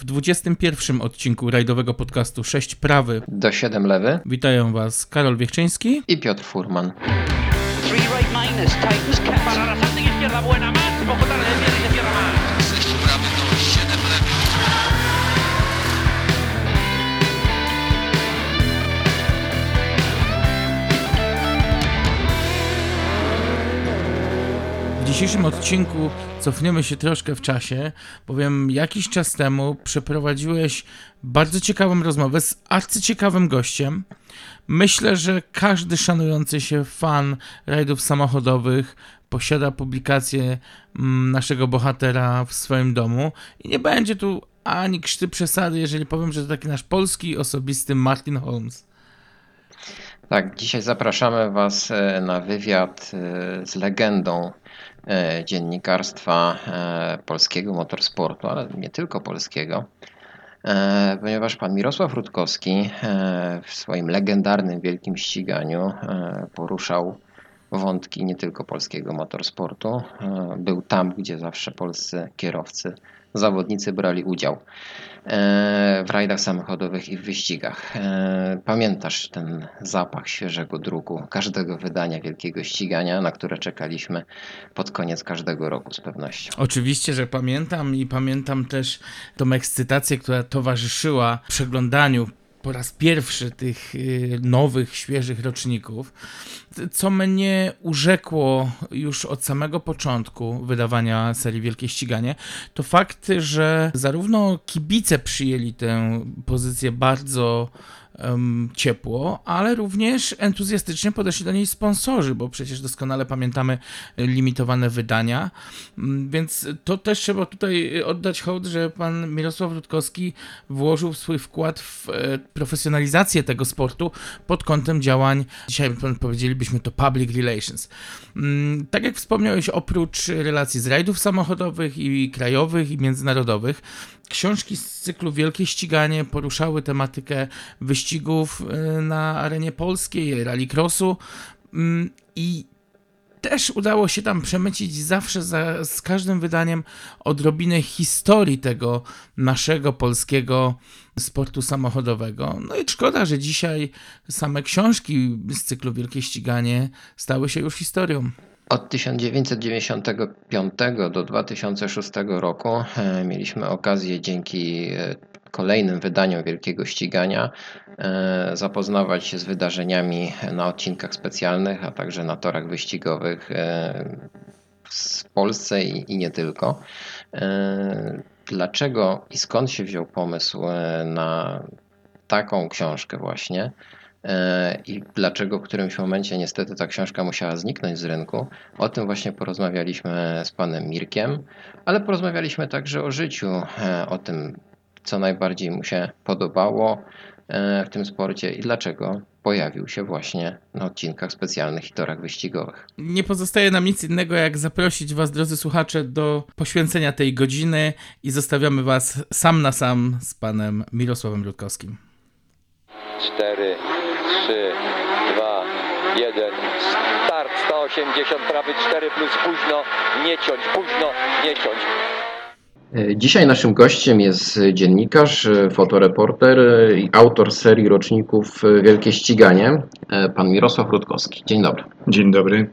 w 21 odcinku rajdowego podcastu 6 prawy do 7 lewy. Witają Was Karol Wiechczyński i Piotr Furman. Three right minus, Titans kept. Para la izquierda buena, más, dzisiejszym odcinku cofniemy się troszkę w czasie, bowiem jakiś czas temu przeprowadziłeś bardzo ciekawą rozmowę z arcyciekawym gościem. Myślę, że każdy szanujący się fan rajdów samochodowych posiada publikację mm, naszego bohatera w swoim domu i nie będzie tu ani krzty przesady, jeżeli powiem, że to taki nasz polski osobisty Martin Holmes. Tak, dzisiaj zapraszamy Was e, na wywiad e, z legendą dziennikarstwa e, polskiego motorsportu, ale nie tylko polskiego, e, ponieważ pan Mirosław Rutkowski w swoim legendarnym wielkim ściganiu poruszał wątki nie tylko polskiego motorsportu. Był tam, gdzie zawsze polscy kierowcy zawodnicy brali udział e, w rajdach samochodowych i w wyścigach. E, pamiętasz ten zapach świeżego druku każdego wydania wielkiego ścigania, na które czekaliśmy pod koniec każdego roku z pewnością. Oczywiście, że pamiętam i pamiętam też tą ekscytację, która towarzyszyła przeglądaniu po raz pierwszy tych y, nowych, świeżych roczników, co mnie urzekło już od samego początku wydawania serii Wielkie Ściganie, to fakt, że zarówno kibice przyjęli tę pozycję bardzo ciepło, ale również entuzjastycznie podeszli do niej sponsorzy, bo przecież doskonale pamiętamy limitowane wydania, mm, więc to też trzeba tutaj oddać hołd, że pan Mirosław Rutkowski włożył swój wkład w e, profesjonalizację tego sportu pod kątem działań, dzisiaj powiedzielibyśmy to public relations. Mm, tak jak wspomniałeś, oprócz relacji z rajdów samochodowych i krajowych i międzynarodowych, książki z cyklu Wielkie Ściganie poruszały tematykę wyścigów y, na arenie polskiej, rallycrossu mm, i też udało się tam przemycić zawsze za, z każdym wydaniem odrobinę historii tego naszego polskiego sportu samochodowego. No i szkoda, że dzisiaj same książki z cyklu Wielkie Ściganie stały się już historią. Od 1995 do 2006 roku e, mieliśmy okazję dzięki e, kolejnym wydaniom Wielkiego Ścigania e, zapoznawać się z wydarzeniami na odcinkach specjalnych, a także na torach wyścigowych w Polsce i nie tylko. Dlaczego i skąd się wziął pomysł na taką książkę właśnie? E, i dlaczego w którymś momencie niestety ta książka musiała zniknąć z rynku. O tym właśnie porozmawialiśmy z panem Mirkiem, ale porozmawialiśmy także o życiu, e, o tym, co najbardziej mu się podobało e, w tym sporcie i dlaczego pojawił się właśnie na odcinkach specjalnych i torach wyścigowych. Nie pozostaje nam nic innego, jak zaprosić Was, drodzy słuchacze, do poświęcenia tej godziny i zostawiamy Was sam na sam z panem Mirosławem Rutkowskim. 4, 3, 2, 1. Start 180, prawy 4 plus późno, nie ciąć, późno, nie ciąć. E, dzisiaj naszym gościem jest dziennikarz, e, fotoreporter i autor serii roczników e, Wielkie Ściganie, pan Mirosław Rutkowski. Dzień dobry. Dzień dobry.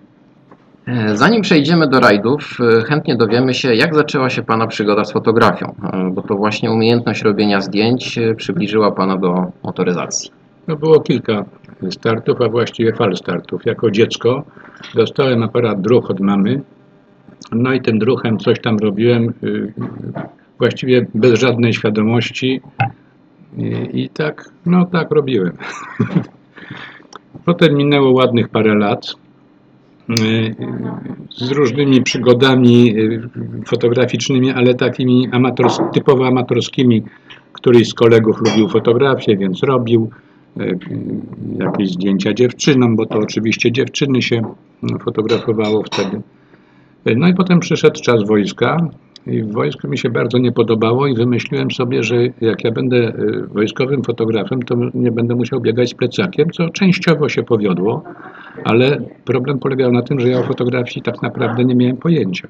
Zanim przejdziemy do rajdów, chętnie dowiemy się, jak zaczęła się Pana przygoda z fotografią, bo to właśnie umiejętność robienia zdjęć przybliżyła Pana do motoryzacji. No było kilka startów, a właściwie fal startów. Jako dziecko dostałem aparat druch od mamy, no i tym druchem coś tam robiłem, y, właściwie bez żadnej świadomości i, i tak, no tak robiłem. Potem minęło ładnych parę lat y, z różnymi przygodami y, fotograficznymi, ale takimi amators typowo amatorskimi. Któryś z kolegów lubił fotografię, więc robił. E, jakieś zdjęcia dziewczynom, bo to oczywiście dziewczyny się fotografowało wtedy. E, no i potem przyszedł czas wojska i w wojsku mi się bardzo nie podobało i wymyśliłem sobie, że jak ja będę e, wojskowym fotografem, to nie będę musiał biegać z plecakiem, co częściowo się powiodło, ale problem polegał na tym, że ja o fotografii tak naprawdę nie miałem pojęcia.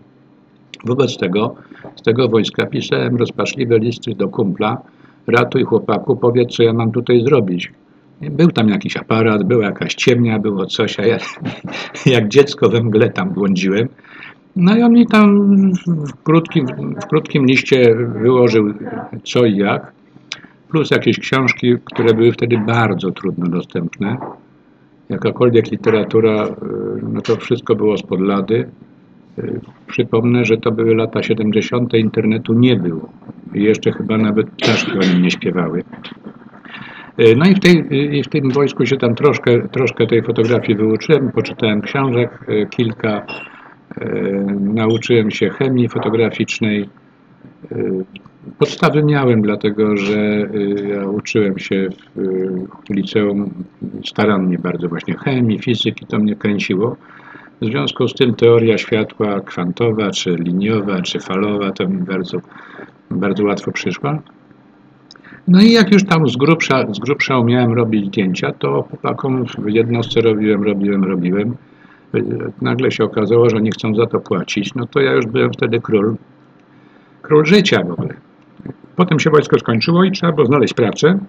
Wobec tego z tego wojska pisałem rozpaczliwe listy do kumpla, ratuj chłopaku, powiedz co ja mam tutaj zrobić. Był tam jakiś aparat, była jakaś ciemnia, było coś, a ja jak dziecko we mgle tam błądziłem. No i on mi tam w krótkim, w krótkim liście wyłożył co i jak, plus jakieś książki, które były wtedy bardzo trudno dostępne. Jakakolwiek literatura, y, no to wszystko było spod lady. Y, Przypomnę, że to były lata 70. internetu nie było. I jeszcze chyba nawet ptaszki o nim nie śpiewały. Y, No i w, tej, i w tym wojsku się tam troszkę, troszkę tej fotografii wyuczyłem, poczytałem książek y, kilka, nauczyłem się chemii fotograficznej. Podstawy miałem, dlatego że ja uczyłem się w liceum starannie bardzo właśnie chemii, fizyki, to mnie kręciło. W związku z tym teoria światła kwantowa, czy liniowa, czy falowa, to mi bardzo, bardzo łatwo przyszła. No i jak już tam z grubsza, z grubsza umiałem robić zdjęcia, to chłopakom w jednostce robiłem, robiłem, robiłem. Nagle się okazało, że nie chcą za to płacić. No to ja już byłem wtedy król, król życia w ogóle. Potem się wojsko skończyło i trzeba było znaleźć pracę.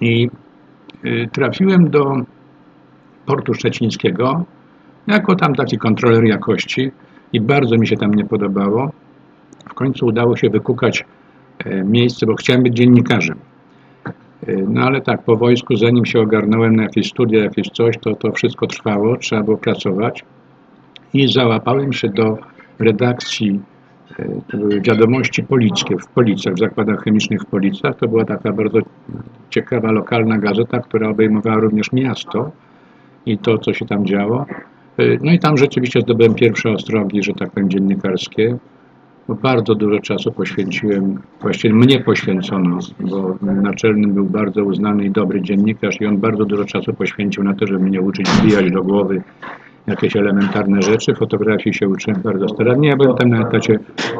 I y, trafiłem do portu szczecińskiego jako tam taki kontroler jakości i bardzo mi się tam nie podobało. W końcu udało się wykukać miejsce, bo chciałem być dziennikarzem. E, No ale tak, po wojsku, zanim się ogarnąłem na jakieś studia, jakieś coś, to to wszystko trwało, trzeba było pracować. I załapałem się do redakcji e, to były wiadomości polickie w Policach, w zakładach chemicznych w Policach. To była taka bardzo ciekawa lokalna gazeta, która obejmowała również miasto i to, co się tam działo. E, No i tam rzeczywiście zdobyłem pierwsze ostrogi, że tak powiem, dziennikarskie. Bardzo dużo czasu poświęciłem, właściwie mnie poświęcono, bo naczelnym był bardzo uznany i dobry dziennikarz i on bardzo dużo czasu poświęcił na to, żeby mnie uczyć wbijać do głowy jakieś elementarne rzeczy. Fotografii się uczyłem bardzo starannie, ja byłem tam na etacie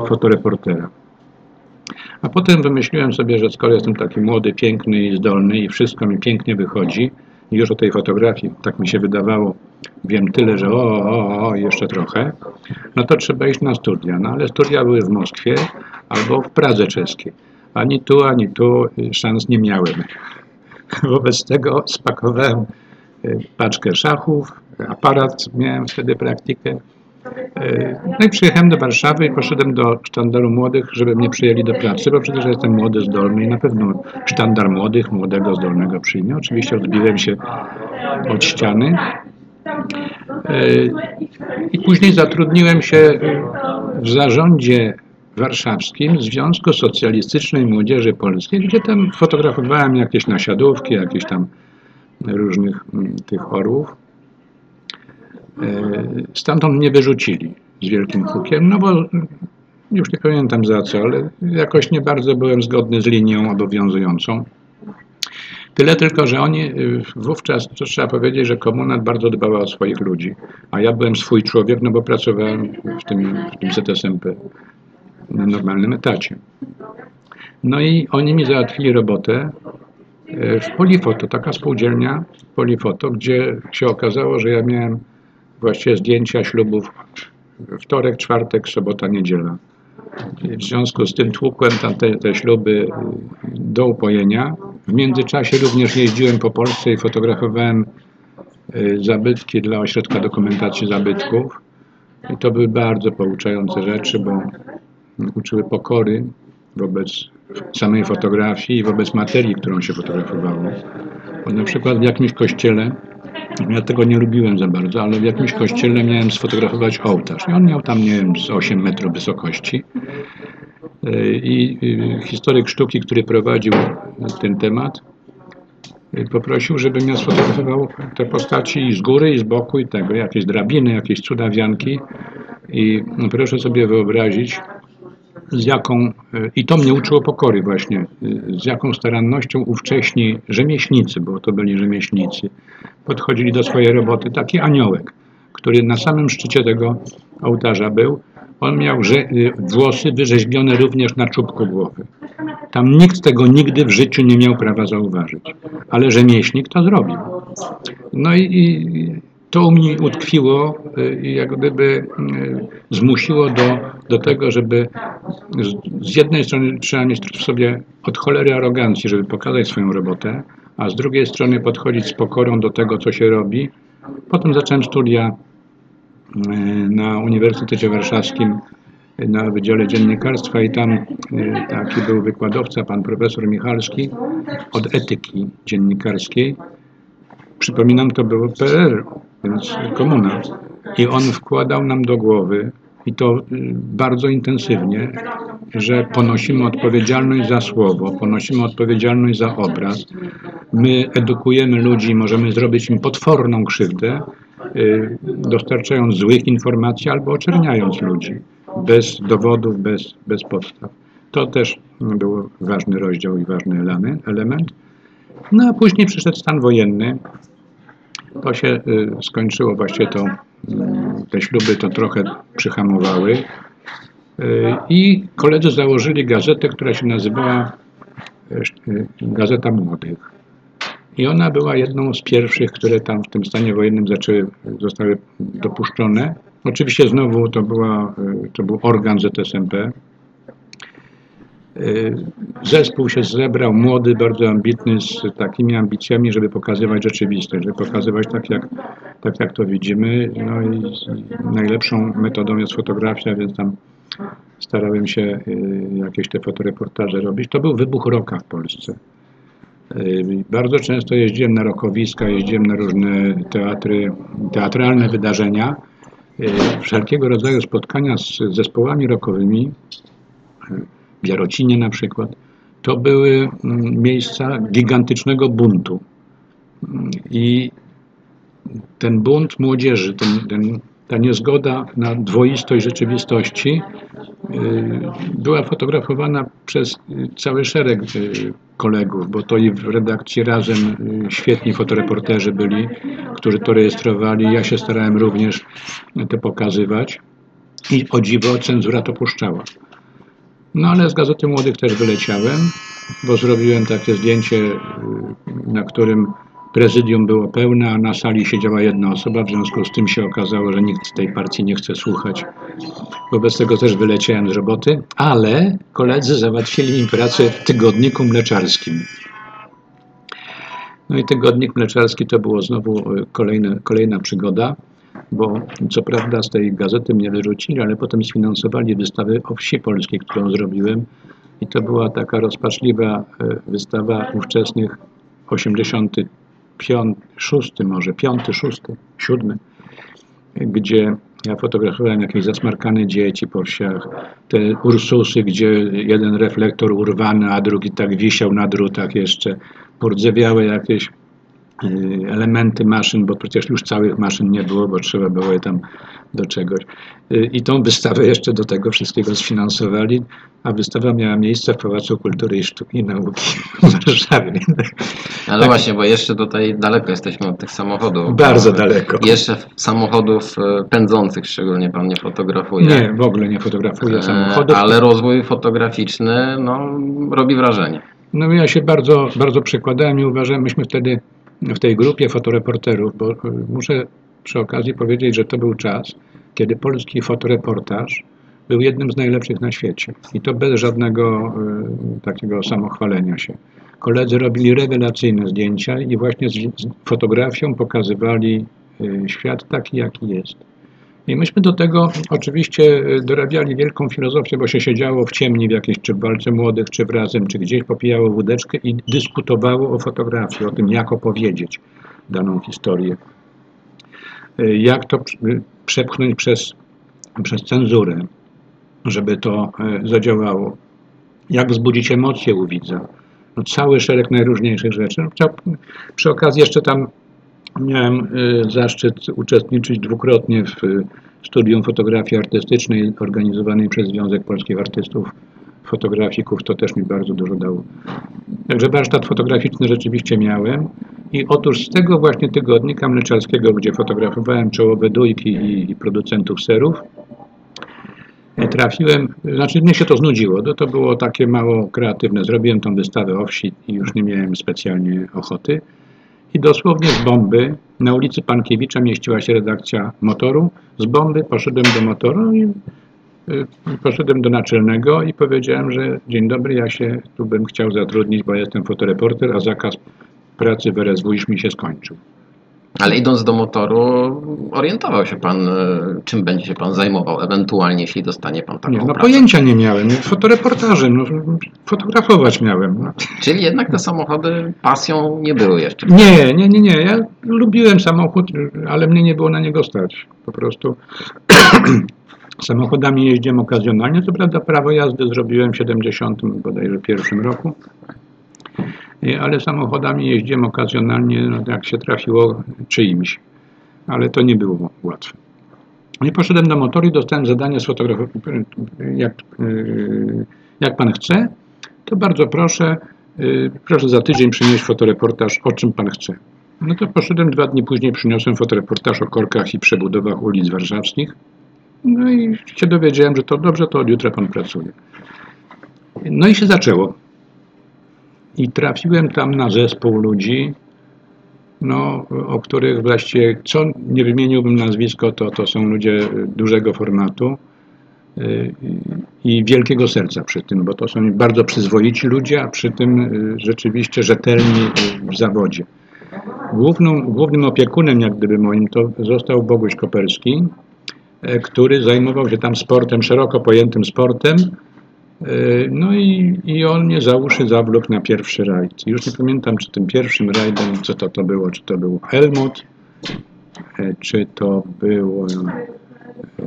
fotoreportera. A potem wymyśliłem sobie, że skoro jestem taki młody, piękny i zdolny i wszystko mi pięknie wychodzi, już o tej fotografii, tak mi się wydawało, wiem tyle, że o, o, o, jeszcze trochę, no to trzeba iść na studia. No ale studia były w Moskwie albo w Pradze czeskiej. Ani tu, ani tu szans nie miałem. Wobec tego spakowałem y, paczkę szachów, aparat, miałem wtedy praktykę. Y, No i przyjechałem do Warszawy i poszedłem do sztandaru młodych, żeby mnie przyjęli do pracy, bo przecież jestem młody, zdolny i na pewno sztandar młodych, młodego, zdolnego przyjmie. Oczywiście odbiłem się od ściany. Y, I później zatrudniłem się w zarządzie warszawskim Związku Socjalistycznej Młodzieży Polskiej, gdzie tam fotografowałem jakieś nasiadówki, jakieś tam różnych mm, tych orłów. E, Stamtąd mnie wyrzucili z wielkim hukiem, no bo już nie pamiętam za co, ale jakoś nie bardzo byłem zgodny z linią obowiązującą. Tyle tylko, że oni y, wówczas, to trzeba powiedzieć, że komunat bardzo dbała o swoich ludzi, a ja byłem swój człowiek, no bo pracowałem w tym, w tym ZSMP na normalnym etacie. No i oni mi załatwili robotę y, w Polifoto, taka spółdzielnia Polifoto, gdzie się okazało, że ja miałem właściwie zdjęcia ślubów wtorek, czwartek, sobota, niedziela. W związku z tym tłukłem tam te, te śluby do upojenia. W międzyczasie również jeździłem po Polsce i fotografowałem y, zabytki dla Ośrodka Dokumentacji Zabytków. I to były bardzo pouczające rzeczy, bo uczyły pokory wobec samej fotografii i wobec materii, którą się fotografowało. Bo na przykład w jakimś kościele ja tego nie lubiłem za bardzo, ale w jakimś kościele miałem sfotografować ołtarz. I on miał tam, nie wiem, z 8 metrów wysokości. Yy, I historyk sztuki, który prowadził ten temat, yy, poprosił, żebym ja sfotografował te postaci i z góry, i z boku, i tego, jakieś drabiny, jakieś cudawianki. I proszę sobie wyobrazić, z jaką, i to mnie uczyło pokory właśnie, z jaką starannością ówcześni rzemieślnicy, bo to byli rzemieślnicy, podchodzili do swojej roboty. Taki aniołek, który na samym szczycie tego ołtarza był, on miał rze- włosy wyrzeźbione również na czubku głowy. Tam nikt tego nigdy w życiu nie miał prawa zauważyć, ale rzemieślnik to zrobił. No i, i to mnie utkwiło y, i jak gdyby y, zmusiło do, do tego, żeby z, z jednej strony trzeba mieć w sobie od cholery arogancji, żeby pokazać swoją robotę, a z drugiej strony podchodzić z pokorą do tego, co się robi. Potem zacząłem studia y, na Uniwersytecie Warszawskim na Wydziale Dziennikarstwa i tam y, taki był wykładowca, pan profesor Michalski, od etyki dziennikarskiej. Przypominam, to było PRL, więc komuna. I on wkładał nam do głowy, i to y, bardzo intensywnie, że ponosimy odpowiedzialność za słowo, ponosimy odpowiedzialność za obraz. My edukujemy ludzi, możemy zrobić im potworną krzywdę, y, dostarczając złych informacji albo oczerniając ludzi bez dowodów, bez, bez podstaw. To też był ważny rozdział i ważny element. element. No a później przyszedł stan wojenny. To się y, skończyło właśnie to, te śluby to trochę przyhamowały. Y, I koledzy założyli gazetę, która się nazywała y, Gazeta Młodych. I ona była jedną z pierwszych, które tam w tym stanie wojennym zaczęły, zostały dopuszczone. Oczywiście znowu to, była, y, to był organ ZSMP. Y, Zespół się zebrał, młody, bardzo ambitny, z takimi ambicjami, żeby pokazywać rzeczywistość, żeby pokazywać tak jak, tak, jak to widzimy. No i najlepszą metodą jest fotografia, więc tam starałem się y, jakieś te fotoreportaże robić. To był wybuch roka w Polsce. Y, Bardzo często jeździłem na rokowiska, jeździłem na różne teatry, teatralne wydarzenia, wszelkiego rodzaju spotkania z zespołami rockowymi, y, w Jarocinie na przykład, to były mm, miejsca gigantycznego buntu. Mm, I ten bunt młodzieży, ten, ten, ta niezgoda na dwoistość rzeczywistości y, była fotografowana przez y, cały szereg y, kolegów, bo to i w redakcji razem świetni fotoreporterzy byli, którzy to rejestrowali. Ja się starałem również to pokazywać i o dziwo cenzura to puszczała. No ale z Gazety Młodych też wyleciałem, bo zrobiłem takie zdjęcie, y, na którym prezydium było pełne, a na sali siedziała jedna osoba, w związku z tym się okazało, że nikt tej partii nie chce słuchać. Wobec tego też wyleciałem z roboty, ale koledzy załatwili mi pracę w tygodniku mleczarskim. No i tygodnik mleczarski to było znowu y, kolejne, kolejna przygoda, bo co prawda z tej gazety mnie wyrzucili, ale potem sfinansowali wystawę o wsi polskiej, którą zrobiłem. I to była taka rozpaczliwa y, wystawa ówczesnych 85, 6 może, 5, 6, 7, gdzie ja fotografowałem jakieś zasmarkane dzieci po wsiach, te ursusy, gdzie jeden reflektor urwany, a drugi tak wisiał na drutach jeszcze, pordzewiałe jakieś elementy maszyn, bo przecież już całych maszyn nie było, bo trzeba było je tam do czegoś. Y, I tą wystawę jeszcze do tego wszystkiego sfinansowali, a wystawa miała miejsce w Pałacu Kultury i Sztuki i Nauki w Warszawie. Ale właśnie, bo jeszcze tutaj daleko jesteśmy od tych samochodów. Bardzo daleko. Jeszcze samochodów e, pędzących szczególnie pan nie fotografuje. Nie, w ogóle nie fotografuję E, samochodów. Ale rozwój fotograficzny no, robi wrażenie. No ja się bardzo, bardzo przekładałem i uważałem, myśmy wtedy w tej grupie fotoreporterów, bo y, muszę przy okazji powiedzieć, że to był czas, kiedy polski fotoreportaż był jednym z najlepszych na świecie. I to bez żadnego y, takiego samochwalenia się. Koledzy robili rewelacyjne zdjęcia i właśnie z, z fotografią pokazywali y, świat taki, jaki jest. I myśmy do tego oczywiście y, dorabiali wielką filozofię, bo się siedziało w ciemni w jakiejś czy w walce młodych, czy w razem, czy gdzieś popijało wódeczkę i dyskutowało o fotografii, o tym, jak opowiedzieć daną historię. Y, Jak to pr- przepchnąć przez, przez cenzurę, żeby to y, zadziałało. Jak wzbudzić emocje u widza. No, cały szereg najróżniejszych rzeczy. No, Przy okazji jeszcze tam Miałem y, zaszczyt uczestniczyć dwukrotnie w y, studium fotografii artystycznej organizowanej przez Związek Polskich Artystów Fotografików. To też mi bardzo dużo dało. Także warsztat fotograficzny rzeczywiście miałem. I otóż z tego właśnie tygodnika mleczarskiego, gdzie fotografowałem czołowe dujki i, producentów serów, y, trafiłem, znaczy mnie się to znudziło, to, to było takie mało kreatywne. Zrobiłem tą wystawę o wsi i już nie miałem specjalnie ochoty. I dosłownie z bomby na ulicy Pankiewicza mieściła się redakcja motoru. Z bomby poszedłem do motoru i y, poszedłem do naczelnego i powiedziałem, że dzień dobry, ja się tu bym chciał zatrudnić, bo jestem fotoreporter, a zakaz pracy w RSW już mi się skończył. Ale idąc do motoru, orientował się pan, e, czym będzie się pan zajmował, ewentualnie, jeśli dostanie pan taką Nie, no pracę. pojęcia nie miałem, fotoreportażem, no, fotografować miałem. No. Czyli jednak te samochody pasją nie były jeszcze. Nie, nie, nie, nie. Ja lubiłem samochód, ale mnie nie było na niego stać. Po prostu samochodami jeździłem okazjonalnie. Co prawda prawo jazdy zrobiłem w 70 bodajże pierwszym roku. Ale samochodami jeździłem okazjonalnie, no, jak się trafiło czyimś. Ale to nie było łatwe. I poszedłem do motoru i dostałem zadanie z fotografowania. Jak, yy, jak pan chce, to bardzo proszę, yy, proszę za tydzień przynieść fotoreportaż, o czym pan chce. No to poszedłem dwa dni później, przyniosłem fotoreportaż o korkach i przebudowach ulic warszawskich. No i się dowiedziałem, że to dobrze, to od jutra pan pracuje. No i się zaczęło. I trafiłem tam na zespół ludzi, no, o których właściwie, co nie wymieniłbym nazwisko, to, to są ludzie dużego formatu y, i wielkiego serca przy tym, bo to są bardzo przyzwoici ludzie, a przy tym y, rzeczywiście rzetelni y, w zawodzie. Głównym opiekunem, jak gdyby moim, to został Boguś Koperski, e, który zajmował się tam sportem, szeroko pojętym sportem. E, No i, i on mnie za uszy zawlókł na pierwszy rajd. Już nie pamiętam, czy tym pierwszym rajdem, co to, to było, czy to był Helmut, e, czy to było e,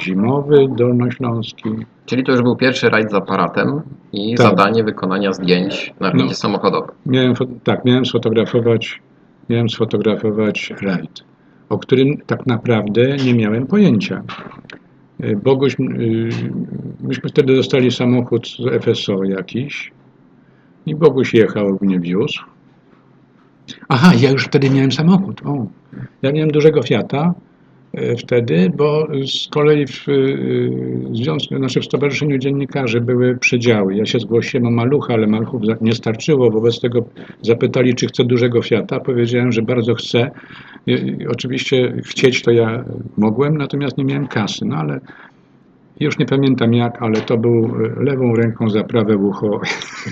zimowy dolnośląski. Czyli to już był pierwszy rajd z aparatem i Tak. zadanie wykonania zdjęć na rajdzie No. samochodowym. Miałem, tak, miałem sfotografować, miałem sfotografować rajd, o którym tak naprawdę nie miałem pojęcia. Y, Boguś, y, myśmy wtedy dostali samochód z FSO jakiś i Boguś jechał, mnie wiózł. Aha, ja już wtedy miałem samochód. O. Ja miałem dużego Fiata wtedy, bo z kolei w y, związku, znaczy w Stowarzyszeniu Dziennikarzy były przedziały. Ja się zgłosiłem o malucha, ale maluchów nie starczyło, wobec tego zapytali, czy chcę dużego Fiata. Powiedziałem, że bardzo chcę. I, i oczywiście chcieć to ja mogłem, natomiast nie miałem kasy. No ale już nie pamiętam jak, ale to był y, lewą ręką za prawe ucho.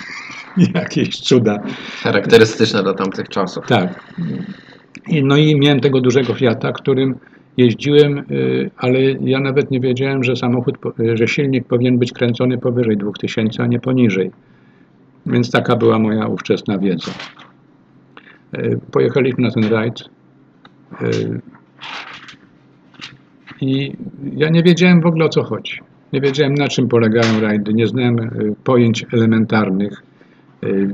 Jakieś cuda. Charakterystyczne dla tamtych czasów. Tak. I, no i miałem tego dużego Fiata, którym jeździłem, y, ale ja nawet nie wiedziałem, że samochód, że silnik powinien być kręcony powyżej 2000, a nie poniżej. Więc taka była moja ówczesna wiedza. Y, Pojechaliśmy na ten rajd y, i ja nie wiedziałem w ogóle o co chodzi. Nie wiedziałem na czym polegają rajdy, nie znałem pojęć elementarnych.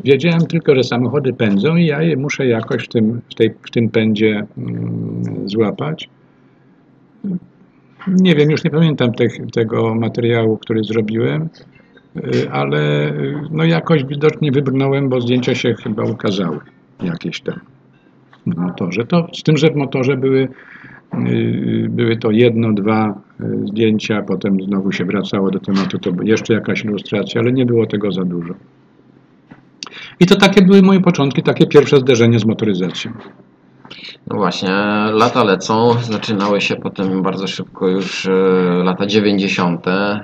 Wiedziałem tylko, że samochody pędzą i ja je muszę jakoś w tym, w tej, w tym pędzie mm, złapać. Nie wiem, już nie pamiętam tych, tego materiału, który zrobiłem, y, ale y, no jakoś widocznie wybrnąłem, bo zdjęcia się chyba ukazały jakieś tam w motorze. To, z tym, że w motorze były, y, były to jedno, dwa zdjęcia, potem znowu się wracało do tematu, to jeszcze jakaś ilustracja, ale nie było tego za dużo. I to takie były moje początki, takie pierwsze zderzenie z motoryzacją. No właśnie, lata lecą, zaczynały się potem bardzo szybko już e, lata 90. E,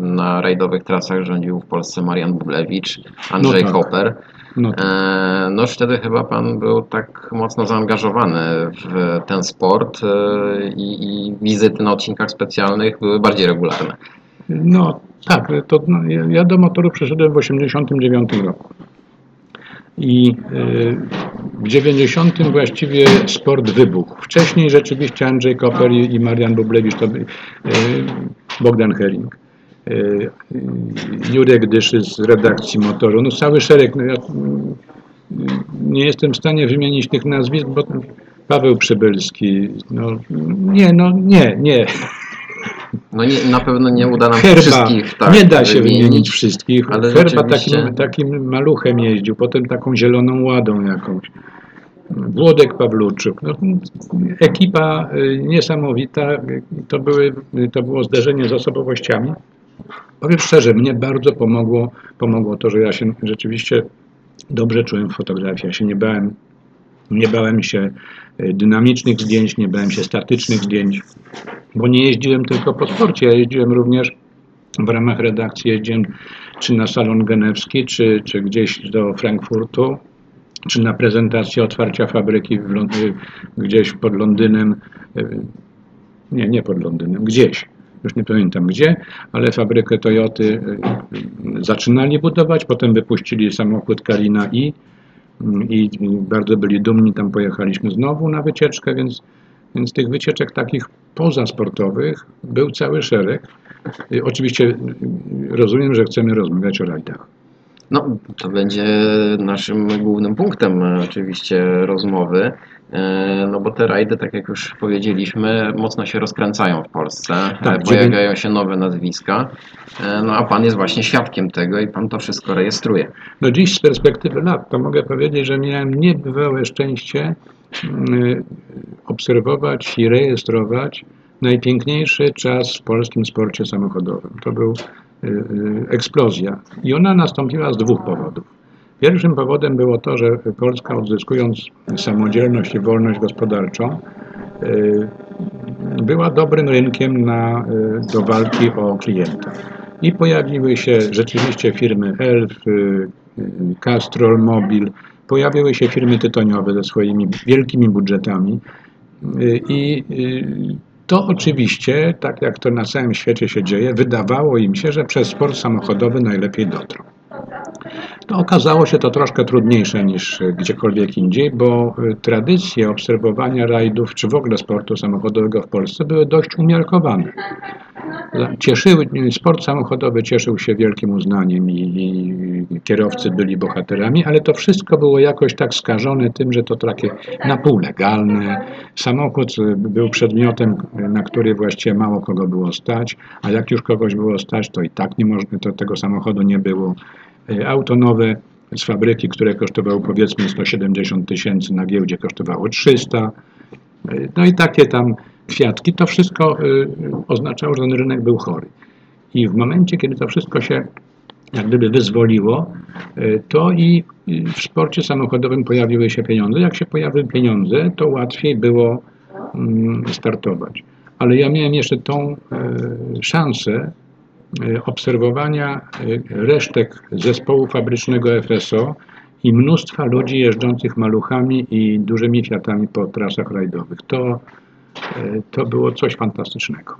na rajdowych trasach rządził w Polsce Marian Bublewicz, Andrzej No tak. Koper. No E, No już wtedy chyba pan był tak mocno zaangażowany w ten sport i, i wizyty na odcinkach specjalnych były bardziej regularne. no tak, to, no, ja- ja do motoru przyszedłem w 89 roku. I y, w 90 właściwie sport wybuchł. Wcześniej rzeczywiście Andrzej Koper i, Marian Bublewicz, to y, Bogdan Hering, y, Jurek Dyszy z redakcji motoru, no cały szereg. No ja, nie jestem w stanie wymienić tych nazwisk, bo Paweł Przybylski, no nie, no nie, nie. No nie, na pewno nie uda nam się Herba, wszystkich tak nie da się wymienić wszystkich. ale Herba takim, takim maluchem jeździł, potem taką zieloną ładą jakąś. Włodek Pawluczuk. No, ekipa y, niesamowita. To, były, to było zderzenie z osobowościami. Powiem szczerze, mnie bardzo pomogło, pomogło to, że ja się rzeczywiście dobrze czułem w fotografii. Ja się nie bałem Nie bałem się dynamicznych zdjęć, nie bałem się statycznych zdjęć, bo nie jeździłem tylko po sporcie, ja jeździłem również w ramach redakcji, jeździłem czy na Salon Genewski, czy, czy gdzieś do Frankfurtu, czy na prezentację otwarcia fabryki w Lond- gdzieś pod Londynem, y, nie, nie pod Londynem, gdzieś, już nie pamiętam gdzie, ale fabrykę Toyoty y, zaczynali budować, potem wypuścili samochód Kalina i, i, i bardzo byli dumni, tam pojechaliśmy znowu na wycieczkę, więc, więc tych wycieczek takich pozasportowych był cały szereg. Oczywiście rozumiem, że chcemy rozmawiać o rajdach. No, to będzie naszym głównym punktem e, oczywiście rozmowy, e, no bo te rajdy, tak jak już powiedzieliśmy, mocno się rozkręcają w Polsce, Tak, e, pojawiają się nowe nazwiska, no a Pan jest właśnie świadkiem tego i Pan to wszystko rejestruje. No dziś z perspektywy lat to mogę powiedzieć, że miałem niebywałe szczęście obserwować i rejestrować najpiękniejszy czas w polskim sporcie samochodowym. To był eksplozja i ona nastąpiła z dwóch powodów. Pierwszym powodem było to, że Polska odzyskując samodzielność i wolność gospodarczą y, była dobrym rynkiem na, y, do walki o klienta. I pojawiły się rzeczywiście firmy Elf, y, y, Castrol, Mobil, pojawiły się firmy tytoniowe ze swoimi wielkimi budżetami Y, i y, to oczywiście, tak jak to na całym świecie się dzieje, wydawało im się, że przez sport samochodowy najlepiej dotrą. No, okazało się to troszkę trudniejsze niż gdziekolwiek indziej, bo y, tradycje obserwowania rajdów, czy w ogóle sportu samochodowego w Polsce były dość umiarkowane. Cieszyły, sport samochodowy cieszył się wielkim uznaniem i, i kierowcy byli bohaterami, ale to wszystko było jakoś tak skażone tym, że to takie na pół legalne. Samochód y, był przedmiotem, y, na który właściwie mało kogo było stać, a jak już kogoś było stać, to i tak nie można, to tego samochodu nie było. Y, Auto nowe z fabryki, które kosztowało powiedzmy 170 tysięcy, na giełdzie kosztowało 300. Y, No i takie tam kwiatki, to wszystko y, oznaczało, że ten rynek był chory. I w momencie, kiedy to wszystko się jak gdyby wyzwoliło, y, to i w sporcie samochodowym pojawiły się pieniądze. Jak się pojawiły pieniądze, to łatwiej było mm, startować. Ale ja miałem jeszcze tą e, szansę e, obserwowania e, resztek zespołu fabrycznego FSO i mnóstwa ludzi jeżdżących maluchami i dużymi Fiatami po trasach rajdowych. To, to było coś fantastycznego.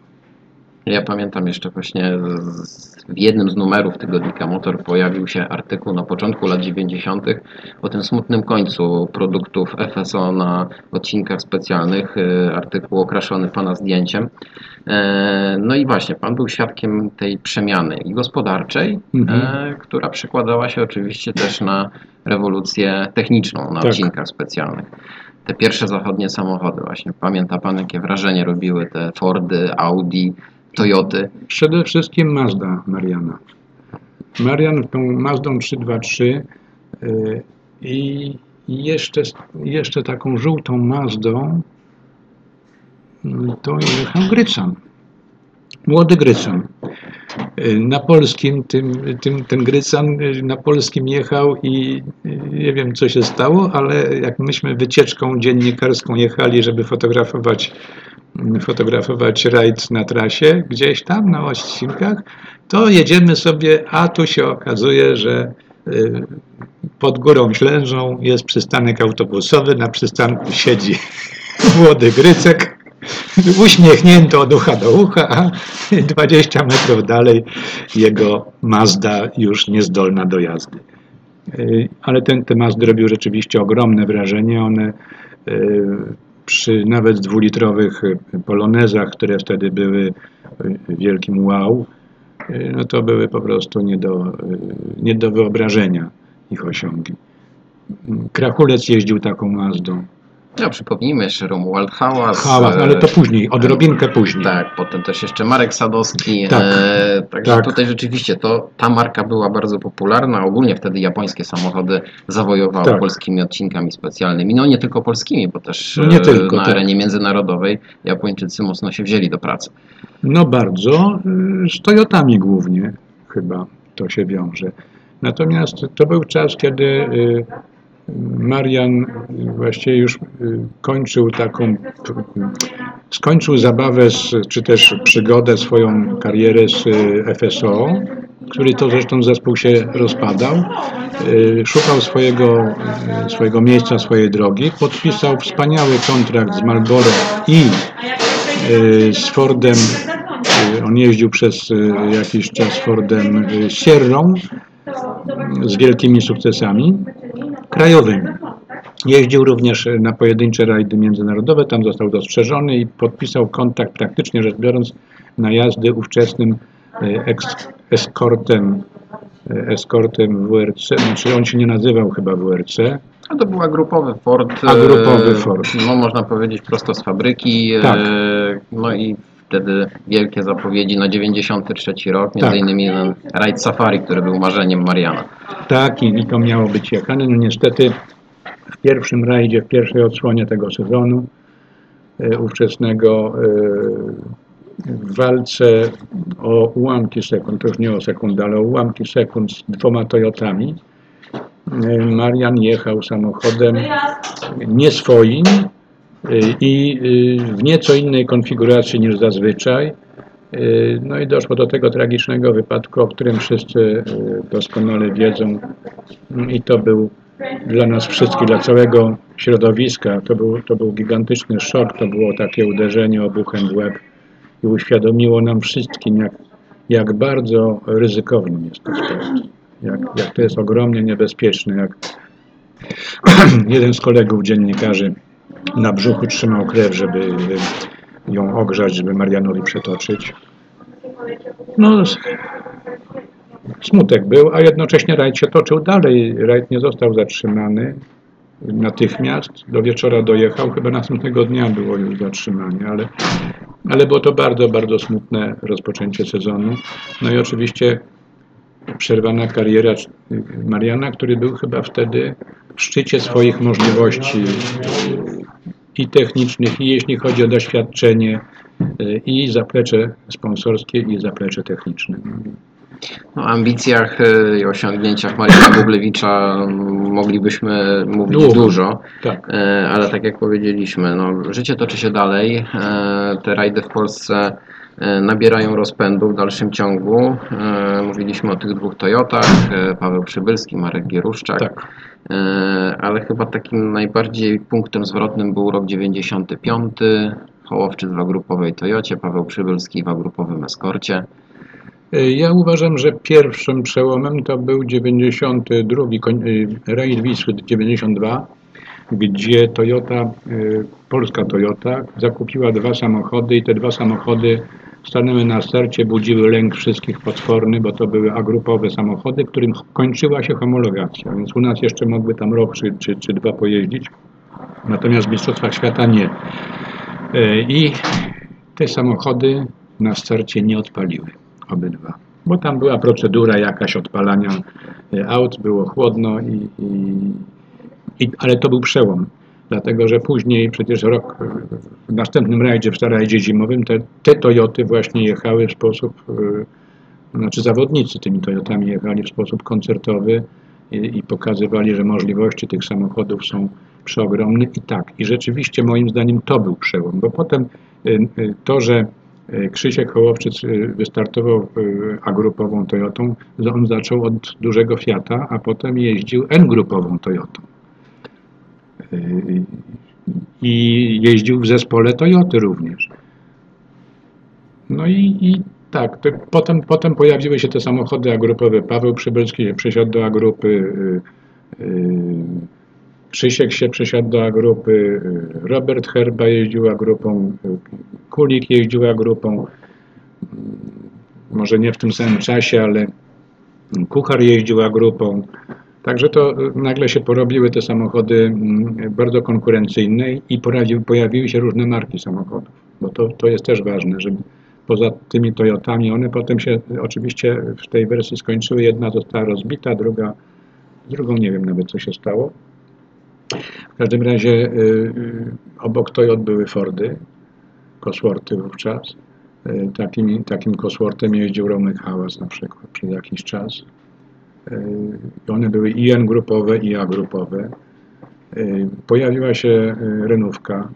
Ja pamiętam jeszcze właśnie z- w jednym z numerów tygodnika Motor pojawił się artykuł na początku lat 90. o tym smutnym końcu produktów FSO na odcinkach specjalnych, y, artykuł okraszony Pana zdjęciem. E, No i właśnie, Pan był świadkiem tej przemiany i gospodarczej, Mhm. e, która przekładała się oczywiście też na rewolucję techniczną na Tak. odcinkach specjalnych. Te pierwsze zachodnie samochody właśnie. Pamięta Pan, jakie wrażenie robiły te Fordy, Audi, Toyoty? Przede wszystkim Mazda Mariana. Marian tą Mazdą 323 y, i jeszcze, jeszcze taką żółtą Mazdą y, to jechał Grycan. Młody Grycan. Y, Na polskim, tym, tym, ten Grycan y, na polskim jechał i y, nie wiem co się stało, ale jak myśmy wycieczką dziennikarską jechali, żeby fotografować fotografować rajd na trasie, gdzieś tam na odcinkach, to jedziemy sobie, a tu się okazuje, że pod górą Ślężą jest przystanek autobusowy, na przystanku siedzi młody Grycek, uśmiechnięty od ucha do ucha, a 20 metrów dalej jego Mazda już niezdolna do jazdy. Y, Ale ten, te Mazdy robił rzeczywiście ogromne wrażenie. One y, przy nawet dwulitrowych polonezach, które wtedy były wielkim wow, y, no to były po prostu nie do, nie do wyobrażenia ich osiągi. Krachulec jeździł taką Mazdą. No, przypomnijmy jeszcze Romuald Hałas. Hałas, e, ale to później, odrobinkę później. Tak, potem też jeszcze Marek Sadowski. Tak, e, także tak. tutaj rzeczywiście to, ta marka była bardzo popularna. Ogólnie wtedy japońskie samochody zawojowały Tak. polskimi odcinkami specjalnymi. No nie tylko polskimi, bo też No e, tylko, na tak. arenie międzynarodowej Japończycy mocno się wzięli do pracy. No bardzo, y, z Toyotami głównie chyba to się wiąże. Natomiast to był czas, kiedy y, Marian właściwie już y, kończył taką, skończył zabawę, z, czy też przygodę, swoją karierę z y, FSO, który to zresztą zespół się rozpadał. Y, Szukał swojego, swojego miejsca, swojej drogi. Podpisał wspaniały kontrakt z Marlboro i z Fordem. On jeździł przez jakiś czas Fordem Sierrą z wielkimi sukcesami krajowymi. Jeździł również na pojedyncze rajdy międzynarodowe, tam został dostrzeżony i podpisał kontrakt praktycznie rzecz biorąc na jazdy ówczesnym e, eks, eskortem, e, eskortem WRC, znaczy on się nie nazywał chyba WRC, A to był agrupowy Ford. A grupowy e, Ford. No można powiedzieć prosto z fabryki. e, Tak. No i wtedy wielkie zapowiedzi na 93 rok, między Tak. innymi rajd Safari, który był marzeniem Mariana. Tak, i, i to miało być jechane. No niestety w pierwszym rajdzie, w pierwszej odsłonie tego sezonu e, ówczesnego e, w walce o ułamki sekund, to już nie o sekundę, ale o ułamki sekund z dwoma Toyotami, e, Marian jechał samochodem nie swoim i e, w nieco innej konfiguracji niż zazwyczaj. Yy, No i doszło do tego tragicznego wypadku, o którym wszyscy yy, doskonale wiedzą. Mm, I to był dla nas wszystkich, dla całego środowiska, to był, to był gigantyczny szok, to było takie uderzenie obuchem w łeb i uświadomiło nam wszystkim, jak, jak bardzo ryzykowny jest to sport. Jak, jak to jest ogromnie niebezpieczne, jak jeden z kolegów dziennikarzy na brzuchu trzymał krew, żeby ją ogrzać, żeby Marianowi przetoczyć. No, smutek był, a jednocześnie rajd się toczył dalej. Rajd nie został zatrzymany natychmiast. Do wieczora dojechał, chyba następnego dnia było już zatrzymanie, ale, ale było to bardzo, bardzo smutne rozpoczęcie sezonu. No i oczywiście przerwana kariera Mariana, który był chyba wtedy w szczycie swoich możliwości i technicznych, i jeśli chodzi o doświadczenie, y, i zaplecze sponsorskie, i zaplecze techniczne. No, o ambicjach e, i osiągnięciach Mariana Bublewicza moglibyśmy mówić Długo. dużo, Tak. e, ale tak jak powiedzieliśmy, no, życie toczy się dalej. E, Te rajdy w Polsce e, nabierają rozpędu w dalszym ciągu. E, Mówiliśmy o tych dwóch Toyotach, e, Paweł Przybylski, Marek Gieruszczak. Tak. E, ale chyba takim najbardziej punktem zwrotnym był rok 95. Hołowczyc w agrupowej Toyocie, Paweł Przybylski w agrupowym Eskorcie. Y, Ja uważam, że pierwszym przełomem to był 92, koń- y, rajd Wisły 92, gdzie Toyota, polska Toyota, zakupiła dwa samochody i te dwa samochody stanęły na starcie, budziły lęk wszystkich potworny, bo to były agrupowe samochody, którym kończyła się homologacja, więc u nas jeszcze mogły tam rok czy, czy, czy dwa pojeździć, natomiast w Mistrzostwach Świata nie. Y, I te samochody na starcie nie odpaliły, obydwa. Bo tam była procedura jakaś odpalania y, aut, było chłodno, i, i, i, ale to był przełom. Dlatego, że później przecież rok w następnym rajdzie, w rajdzie zimowym, te, te Toyoty właśnie jechały w sposób, y, znaczy zawodnicy tymi Toyotami jechali w sposób koncertowy i, i pokazywali, że możliwości tych samochodów są przeogromne i tak. I rzeczywiście moim zdaniem to był przełom, bo potem y, y, to, że Krzysiek Hołowczyc wystartował A-grupową Toyotą, on zaczął od dużego Fiata, a potem jeździł N-grupową Toyotą. I jeździł w zespole Toyoty również. No i, i tak, potem, potem pojawiły się te samochody agrupowe. Paweł Przybylski przesiadł do agrupy, y, y, Krzysiek się przesiadł do agrupy, y, Robert Herba jeździł agrupą, Kulik jeździł agrupą, może nie w tym samym czasie, ale Kuchar jeździł agrupą. Także to y, nagle się porobiły te samochody mm, bardzo konkurencyjne i pojawiły, się różne marki samochodów, bo to, to jest też ważne, że poza tymi Toyotami, one potem się oczywiście w tej wersji skończyły, jedna została rozbita, druga, drugą nie wiem nawet co się stało. W każdym razie y, y, obok Toyot były Fordy, Cosworthy wówczas. Takim, takim Cosworthem jeździł Romek Hałas na przykład przez jakiś czas. Y, One były i N-grupowe, i A-grupowe. Y, Pojawiła się y, Renówka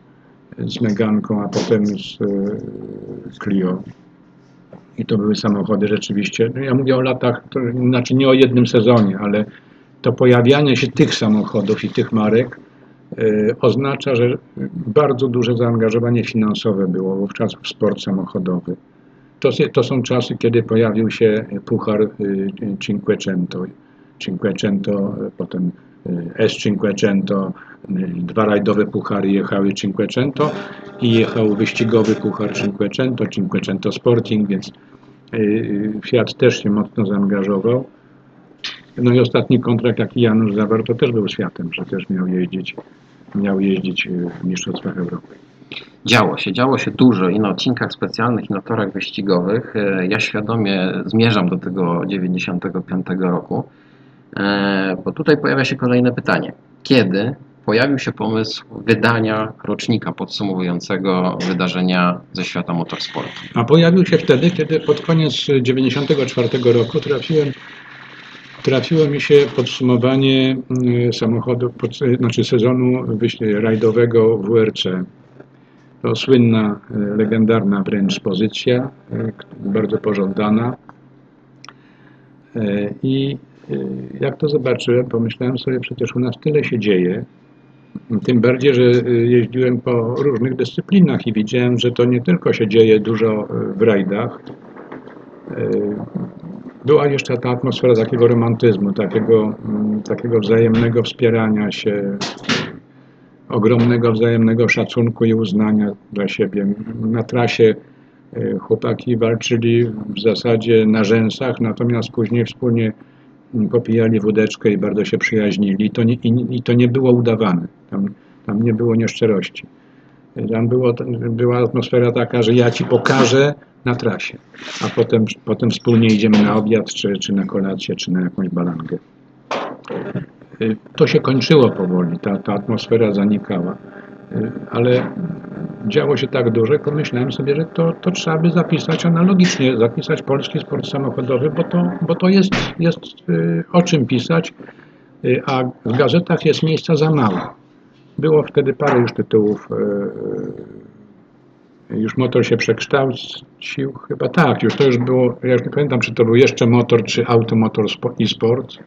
z Meganką, a potem z Clio. I to były samochody rzeczywiście. No Ja mówię o latach, to znaczy nie o jednym sezonie, ale to pojawianie się tych samochodów i tych marek oznacza, że bardzo duże zaangażowanie finansowe było wówczas w sport samochodowy. To, to są czasy, kiedy pojawił się puchar y, Cinquecento. Cinquecento, potem y, S Cinquecento, y, dwa rajdowe puchary jechały Cinquecento i jechał wyścigowy puchar Cinquecento, Cinquecento Sporting, więc Fiat też się mocno zaangażował. No i ostatni kontrakt, jaki Janusz zawarł, to też był z Fiatem, że też miał jeździć, miał jeździć w Mistrzostwach Europy. Działo się, działo się dużo i na odcinkach specjalnych, i na torach wyścigowych. E, Ja świadomie zmierzam do tego 95 roku, e, bo tutaj pojawia się kolejne pytanie. Kiedy pojawił się pomysł wydania rocznika podsumowującego wydarzenia ze świata motorsportu? A pojawił się wtedy, kiedy pod koniec 1994 roku trafiłem, trafiło mi się podsumowanie mm, samochodu, pod, znaczy sezonu rajdowego WRC. To słynna, e, legendarna wręcz pozycja, e, bardzo pożądana. E, I jak to zobaczyłem, pomyślałem sobie, przecież u nas tyle się dzieje, tym bardziej, że jeździłem po różnych dyscyplinach i widziałem, że to nie tylko się dzieje dużo w rajdach. Była jeszcze ta atmosfera takiego romantyzmu, takiego, mm, takiego wzajemnego wspierania się, ogromnego wzajemnego szacunku i uznania dla siebie. Na trasie y, chłopaki walczyli w zasadzie na rzęsach, natomiast później wspólnie popijali wódeczkę i bardzo się przyjaźnili. I to nie, i, i to nie było udawane. Tam, tam nie było nieszczerości. Tam było, była atmosfera taka, że ja ci pokażę na trasie, a potem, potem wspólnie idziemy na obiad, czy, czy na kolację, czy na jakąś balangę. Y, To się kończyło powoli, ta, ta atmosfera zanikała. Y, Ale działo się tak dużo, że pomyślałem sobie, że to, to trzeba by zapisać analogicznie, zapisać polski sport samochodowy, bo to, bo to jest, jest y, o czym pisać, a w gazetach jest miejsca za mało. Było wtedy parę już tytułów, już motor się przekształcił, chyba tak, już to już było, ja już nie pamiętam, czy to był jeszcze motor, czy automotor i sport.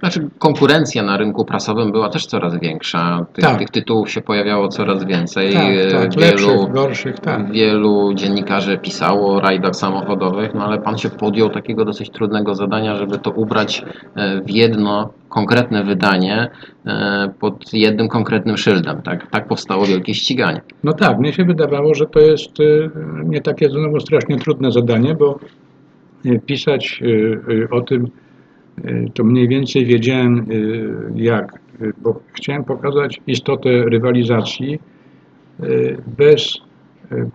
Znaczy, konkurencja na rynku prasowym była też coraz większa. Tych, Tak. tych tytułów się pojawiało coraz więcej. Tak, E, tak, wielu, lepszych, gorszych, tak. wielu dziennikarzy pisało o rajdach samochodowych, no ale pan się podjął takiego dosyć trudnego zadania, żeby to ubrać e, w jedno konkretne wydanie e, pod jednym konkretnym szyldem. Tak, tak powstało wielkie ściganie. No tak, mnie się wydawało, że to jest y, nie takie znowu strasznie trudne zadanie, bo pisać o tym, to mniej więcej wiedziałem y, jak, y, bo chciałem pokazać istotę rywalizacji y, bez y,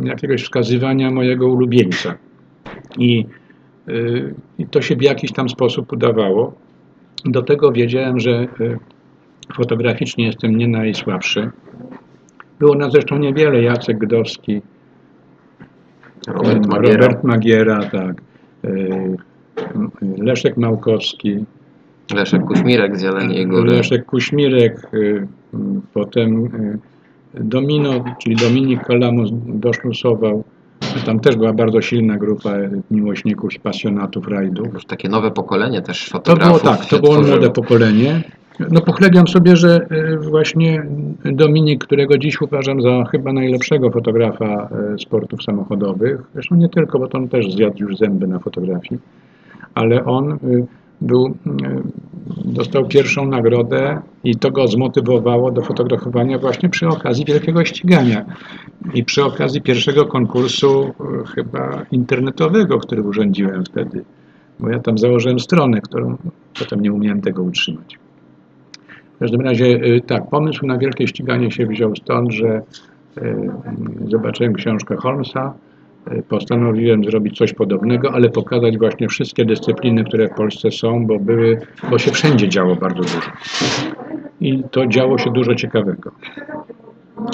jakiegoś wskazywania mojego ulubieńca. I, y, I to się w jakiś tam sposób udawało. Do tego wiedziałem, że y, fotograficznie jestem nie najsłabszy. Było nas zresztą niewiele, Jacek Gdowski, Robert Magiera. Robert Magiera, tak, y, Leszek Małkowski, Leszek Kuśmirek z Jeleniej Góry. Leszek Kuśmirek, y, potem y, Domino, czyli Dominik Kalamus doszlusował. Tam też była bardzo silna grupa miłośników i pasjonatów rajdów. Już takie nowe pokolenie też To było fotografów tak, to było tworzyło. młode pokolenie. No pochlebiam sobie, że y, właśnie Dominik, którego dziś uważam za chyba najlepszego fotografa sportów samochodowych, zresztą nie tylko, bo to on też zjadł już zęby na fotografii, ale on y, był, y, dostał pierwszą nagrodę i to go zmotywowało do fotografowania właśnie przy okazji wielkiego ścigania i przy okazji pierwszego konkursu y, chyba internetowego, który urządziłem wtedy bo ja tam założyłem stronę, którą potem nie umiałem tego utrzymać. W każdym razie tak, pomysł na wielkie ściganie się wziął stąd, że zobaczyłem książkę Holmesa, postanowiłem zrobić coś podobnego, ale pokazać właśnie wszystkie dyscypliny, które w Polsce są, bo były, bo się wszędzie działo bardzo dużo. I to działo się dużo ciekawego.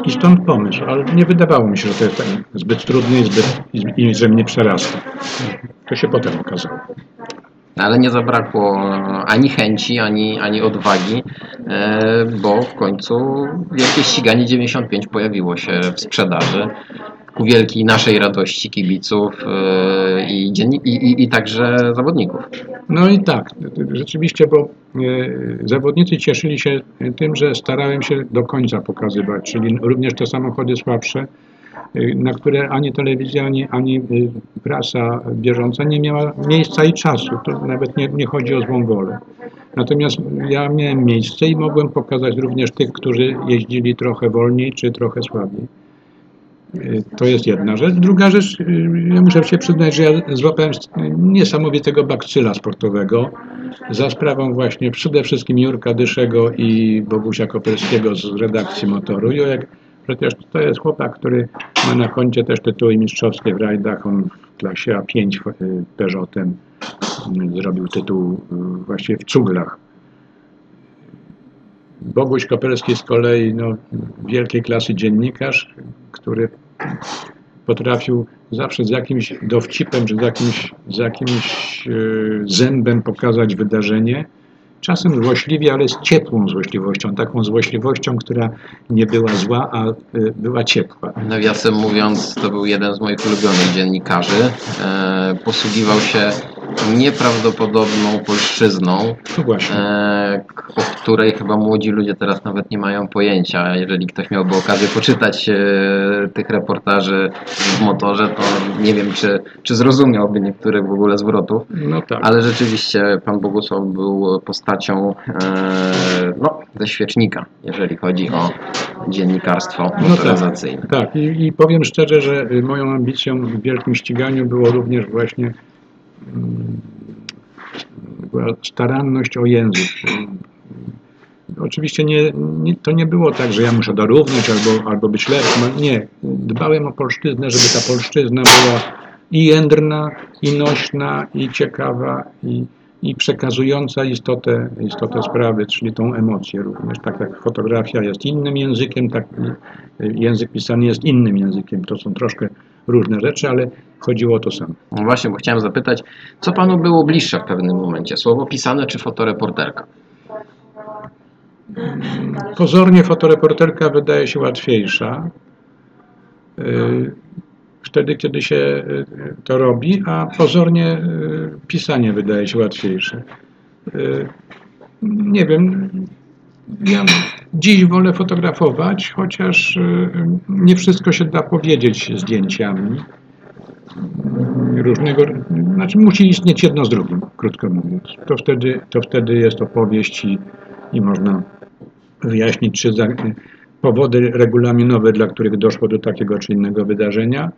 I stąd pomysł, ale nie wydawało mi się, że to jest tak zbyt trudne i, zbyt, i że mnie przerasta. To się potem okazało. ale nie zabrakło ani chęci, ani, ani odwagi, e, bo w końcu Wielkie Ściganie 95 pojawiło się w sprzedaży ku wielkiej naszej radości kibiców e, i, i, i, także zawodników. No i tak, rzeczywiście, bo e, zawodnicy cieszyli się tym, że starałem się do końca pokazywać, czyli również te samochody słabsze, e, na które ani telewizja, ani, ani prasa bieżąca nie miała miejsca i czasu. To nawet nie, nie chodzi o złą wolę. Natomiast ja miałem miejsce i mogłem pokazać również tych, którzy jeździli trochę wolniej czy trochę słabiej. To jest jedna rzecz. Druga rzecz, y, ja muszę się przyznać, że ja złapałem niesamowitego bakcyla sportowego za sprawą właśnie przede wszystkim Jurka Dyszego i Bogusia Koperskiego z redakcji Motoru. Jurek przecież to jest chłopak, który ma na koncie też tytuły mistrzowskie w rajdach. On w klasie A5 y, Peugeotem y, zrobił tytuł właściwie w cuglach. Boguś Koperski z kolei no, wielkiej klasy dziennikarz, który potrafił zawsze z jakimś dowcipem czy z jakimś, z jakimś e, zębem pokazać wydarzenie. Czasem złośliwie, ale z ciepłą złośliwością, taką złośliwością, która nie była zła, a e, była ciepła. Nawiasem mówiąc, to był jeden z moich ulubionych dziennikarzy. E, posługiwał się nieprawdopodobną polszczyzną, e, o której chyba młodzi ludzie teraz nawet nie mają pojęcia. Jeżeli ktoś miałby okazję poczytać e, tych reportaży w motorze, to nie wiem, czy, czy zrozumiałby niektórych w ogóle zwrotów. No tak. Ale rzeczywiście pan Bogusław był postacią e, no, ze świecznika, jeżeli chodzi o dziennikarstwo No tak. motoryzacyjne. Tak, i, i powiem szczerze, że moją ambicją w wielkim ściganiu było również właśnie była staranność o język. Y, Oczywiście nie, nie, to nie było tak, że ja muszę dorównać albo, albo być lepszy. No Nie, dbałem o polszczyznę, żeby ta polszczyzna była i jędrna, i nośna, i ciekawa, i, i przekazująca istotę, istotę sprawy, czyli tą emocję również. Tak jak fotografia jest innym językiem, tak język pisany jest innym językiem. To są troszkę różne rzeczy, ale chodziło o to samo. No właśnie, bo chciałem zapytać, co panu było bliższe w pewnym momencie? Słowo pisane czy fotoreporterka? Pozornie fotoreporterka wydaje się łatwiejsza. y, Wtedy, kiedy się y, to robi, a pozornie y, pisanie wydaje się łatwiejsze. Nie wiem, ja dziś wolę fotografować, chociaż nie wszystko się da powiedzieć zdjęciami. Różnego, znaczy musi istnieć jedno z drugim, krótko mówiąc. To wtedy, to wtedy jest opowieść i, i można wyjaśnić, czy za, powody regulaminowe, dla których doszło do takiego czy innego wydarzenia,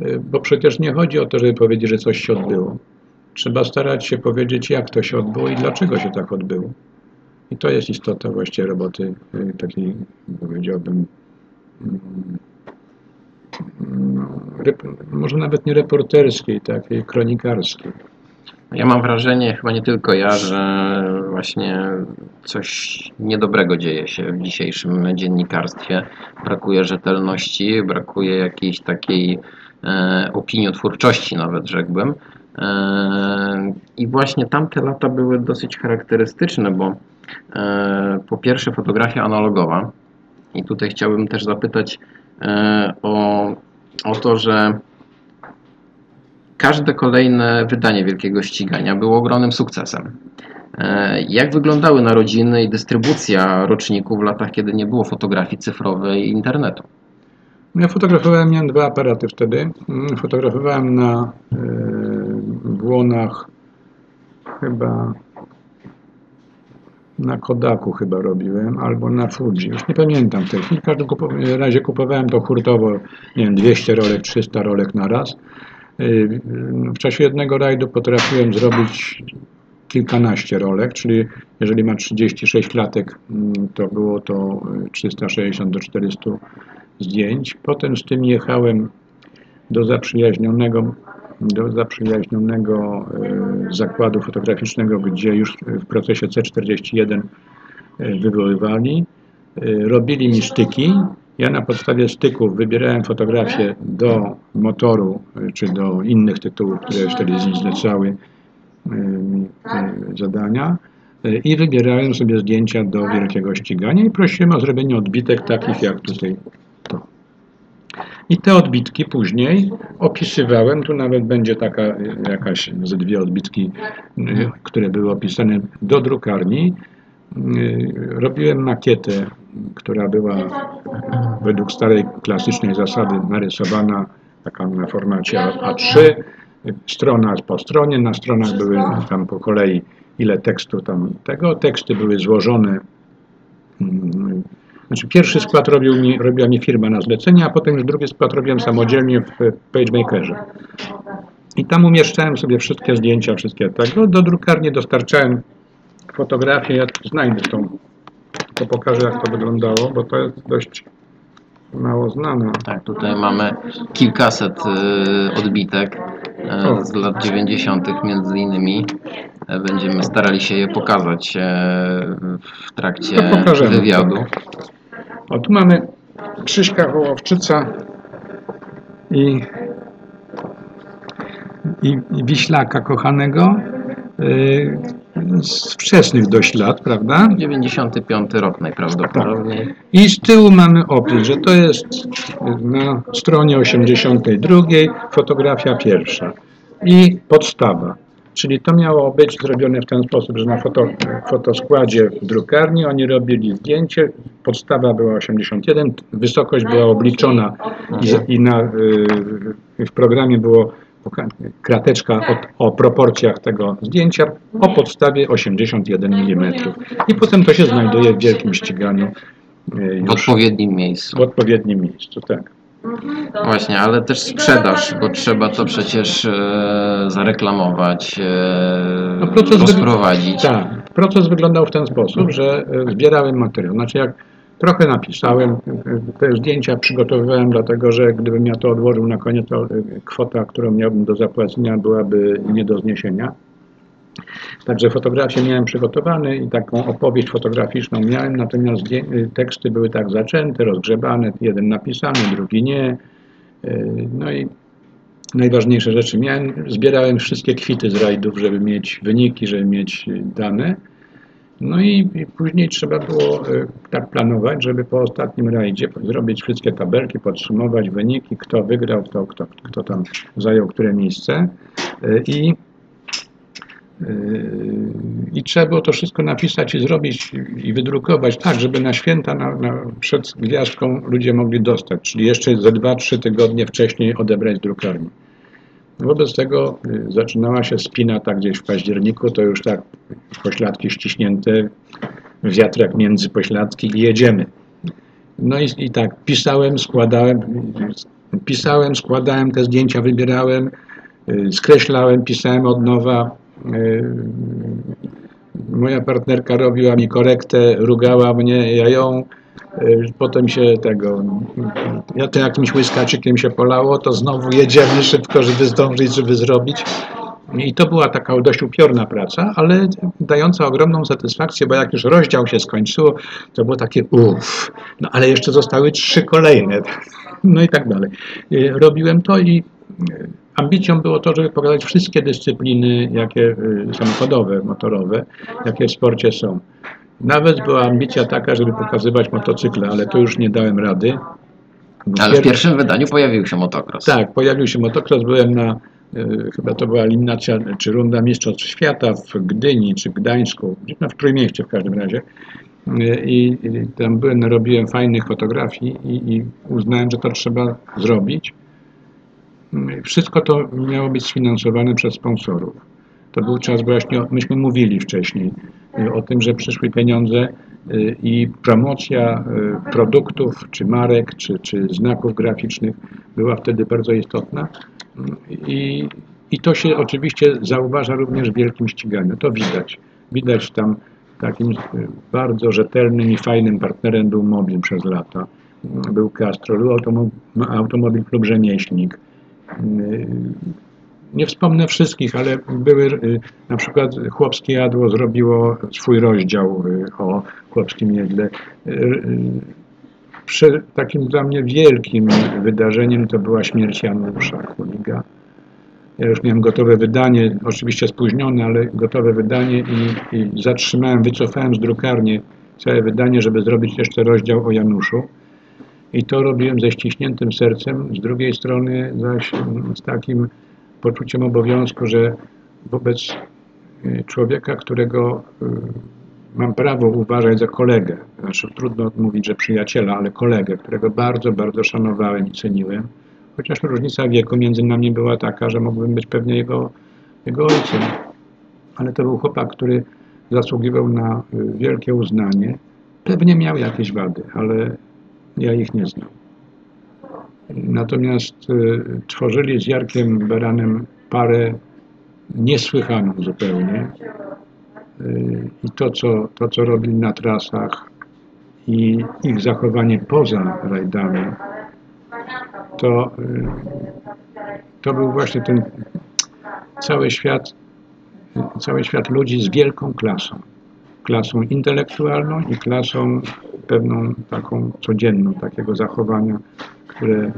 y, bo przecież nie chodzi o to, żeby powiedzieć, że coś się odbyło. Trzeba starać się powiedzieć, jak to się odbyło i dlaczego się tak odbyło. I to jest istota właściwie roboty y, takiej, powiedziałbym, mm, może nawet nie reporterskiej, takiej kronikarskiej. Ja mam wrażenie, chyba nie tylko ja, że właśnie coś niedobrego dzieje się w dzisiejszym dziennikarstwie. Brakuje rzetelności, brakuje jakiejś takiej e, opiniotwórczości nawet, rzekłbym. E, I właśnie tamte lata były dosyć charakterystyczne, bo e, po pierwsze fotografia analogowa i tutaj chciałbym też zapytać o, o to, że każde kolejne wydanie Wielkiego Ścigania było ogromnym sukcesem. E, Jak wyglądały narodziny i dystrybucja roczników w latach, kiedy nie było fotografii cyfrowej i internetu? Ja fotografowałem, miałem dwa aparaty wtedy. Mm, Fotografowałem na e, błonach chyba na Kodaku chyba robiłem, albo na Fuji, już nie pamiętam chwili. W każdym kupo- razie kupowałem to hurtowo, nie wiem, 200 rolek, 300 rolek na raz. Y, W czasie jednego rajdu potrafiłem zrobić kilkanaście rolek, czyli jeżeli ma 36 klatek, mm, to było to y, 360 do 400 zdjęć. Potem z tym jechałem do zaprzyjaźnionego, do zaprzyjaźnionego e, zakładu fotograficznego, gdzie już w procesie C41 e, wywoływali. E, Robili mi sztyki. Ja na podstawie styków wybierałem fotografie do motoru, czy do innych tytułów, które wtedy zlecały zadania i wybierałem sobie zdjęcia do wielkiego ścigania i prosiłem o zrobienie odbitek takich jak tutaj. I te odbitki później opisywałem, tu nawet będzie taka y, jakaś ze dwie odbitki, y, które były opisane do drukarni. Y, Robiłem makietę, która była według starej klasycznej zasady narysowana taka na formacie A- A3, strona po stronie, na stronach były tam po kolei ile tekstu tam tego, teksty były złożone Mm, Znaczy pierwszy skład robił mi, robiła mi firma na zlecenie, a potem już drugi skład robiłem samodzielnie w PageMakerze. I tam umieszczałem sobie wszystkie zdjęcia, wszystkie tego. Do drukarni dostarczałem fotografię, ja znajdę tą, to pokażę jak to wyglądało, bo to jest dość mało znane. Tak, tutaj mamy kilkaset y, odbitek y, z lat 90. między innymi. E, Będziemy starali się je pokazać e, w trakcie wywiadu. O, tu mamy Krzyśka Wołowczyca i, i, i Wiślaka kochanego yy, z wczesnych dość lat, prawda? 95 rok najprawdopodobniej. I z tyłu mamy opis, że to jest na stronie 82 fotografia pierwsza i podstawa. Czyli to miało być zrobione w ten sposób, że na foto, fotoskładzie w drukarni oni robili zdjęcie, podstawa była 81, wysokość była obliczona i, i na, y, w programie było krateczka o, o proporcjach tego zdjęcia o podstawie 81 mm. I potem to się znajduje w wielkim ściganiu y, W już odpowiednim miejscu. w odpowiednim miejscu, tak. Właśnie, ale też sprzedaż, bo trzeba to przecież e, zareklamować, e, No, proces rozprowadzić. Tak, proces wyglądał w ten sposób, że e, zbierałem materiał. Znaczy jak trochę napisałem, e, te zdjęcia przygotowywałem dlatego, że gdybym ja to odłożył na koniec, to e, kwota, którą miałbym do zapłacenia byłaby nie do zniesienia. Także fotografie miałem przygotowane i taką opowieść fotograficzną miałem, natomiast y, teksty były tak zaczęte, rozgrzebane, jeden napisany, drugi nie. Y, No i najważniejsze rzeczy miałem, zbierałem wszystkie kwity z rajdów, żeby mieć wyniki, żeby mieć y, dane. No i, później trzeba było tak planować, żeby po ostatnim rajdzie zrobić wszystkie tabelki, podsumować wyniki, kto wygrał, kto, kto, kto tam zajął które miejsce. I I trzeba było to wszystko napisać i zrobić i wydrukować tak, żeby na święta na, na, przed gwiazdką ludzie mogli dostać, czyli jeszcze ze 2-3 tygodnie wcześniej odebrać z drukarni. Wobec tego y, zaczynała się spina tak gdzieś w październiku, to już tak pośladki ściśnięte, wiatrak między pośladki i jedziemy. No i, i tak pisałem, składałem, pisałem, składałem te zdjęcia, wybierałem, y, skreślałem, pisałem od nowa. Y, Moja partnerka robiła mi korektę, rugała mnie, ja ją. Y, Potem się tego, ja to jakimś łyskaczykiem się polało, to znowu jedziemy szybko, żeby zdążyć, żeby zrobić. I to była taka dość upiorna praca, ale dająca ogromną satysfakcję, bo jak już rozdział się skończyło, to było takie uff, no ale jeszcze zostały trzy kolejne, no i tak dalej. Y, Robiłem to i ambicją było to, żeby pokazać wszystkie dyscypliny, jakie y, samochodowe, motorowe, jakie w sporcie są. Nawet była ambicja taka, żeby pokazywać motocykle, ale to już nie dałem rady. Ale w pierwszym wydaniu pojawił się motocross. Tak, pojawił się motocross, byłem na, y, chyba to była eliminacja, czy runda Mistrzostw Świata w Gdyni, czy Gdańsku, no w Trójmieście w każdym razie. Y, I, i tam byłem, narobiłem fajnych fotografii i, i uznałem, że to trzeba zrobić. Y, Wszystko to miało być sfinansowane przez sponsorów. To był czas właśnie, myśmy mówili wcześniej y, o tym, że przyszły pieniądze y, i promocja y, produktów, czy marek, czy, czy znaków graficznych była wtedy bardzo istotna. I, I to się oczywiście zauważa również w wielkim ściganiu. To widać. Widać tam takim bardzo rzetelnym i fajnym partnerem był Mobil przez lata. Był Castro, był automo- Automobil Klub Rzemieślnik. Y, nie wspomnę wszystkich, ale były y, na przykład Chłopskie Jadło zrobiło swój rozdział y, o chłopskim jedle. Przy takim dla mnie wielkim wydarzeniem to była śmierć Janusza Kuliga. Ja już miałem gotowe wydanie, oczywiście spóźnione, ale gotowe wydanie i, i zatrzymałem, wycofałem z drukarni całe wydanie, żeby zrobić jeszcze rozdział o Januszu. I to robiłem ze ściśniętym sercem, z drugiej strony zaś mm, z takim poczuciem obowiązku, że wobec y, człowieka, którego y, mam prawo uważać za kolegę, znaczy trudno mówić, że przyjaciela, ale kolegę, którego bardzo, bardzo szanowałem i ceniłem, chociaż różnica wieku między nami była taka, że mógłbym być pewnie jego, jego ojcem. Ale to był chłopak, który zasługiwał na y, wielkie uznanie. Pewnie miał jakieś wady, ale ja ich nie znam. Natomiast y, tworzyli z Jarkiem Baranem parę niesłychaną zupełnie. Y, I to co, to, co robili na trasach i ich zachowanie poza rajdami, to, y, to był właśnie ten cały świat, cały świat ludzi z wielką klasą. Klasą intelektualną i klasą pewną taką codzienną, takiego zachowania, które y,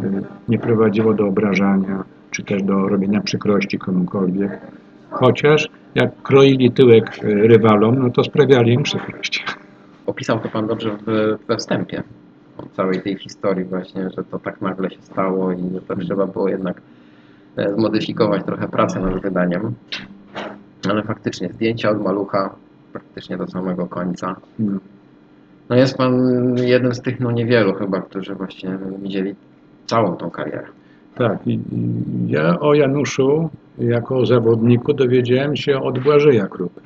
nie prowadziło do obrażania, czy też do robienia przykrości komukolwiek. Chociaż jak kroili tyłek y, rywalom, no to sprawiali im przykrość. Opisał to Pan dobrze w, we wstępie o całej tej historii właśnie, że to tak nagle się stało i że to trzeba było jednak e, zmodyfikować trochę pracę nad wydaniem. Ale faktycznie zdjęcia od malucha praktycznie do samego końca. No. No jest Pan jeden z tych no niewielu chyba, którzy właśnie widzieli całą tą karierę. Tak, ja o Januszu jako zawodniku dowiedziałem się od Błażeja Krupy.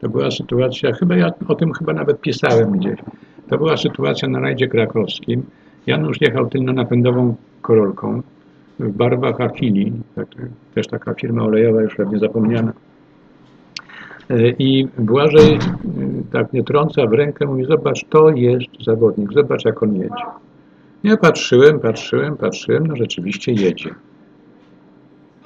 To była sytuacja, chyba ja o tym chyba nawet pisałem gdzieś. To była sytuacja na rajdzie krakowskim. Janusz jechał tylno-napędową korolką w barwach Afili, tak, też taka firma olejowa, już pewnie zapomniana. E, I Błażej tak mnie trąca w rękę, mówi, zobacz, to jest zawodnik, zobacz jak on jedzie. Ja patrzyłem, patrzyłem, patrzyłem, no rzeczywiście jedzie.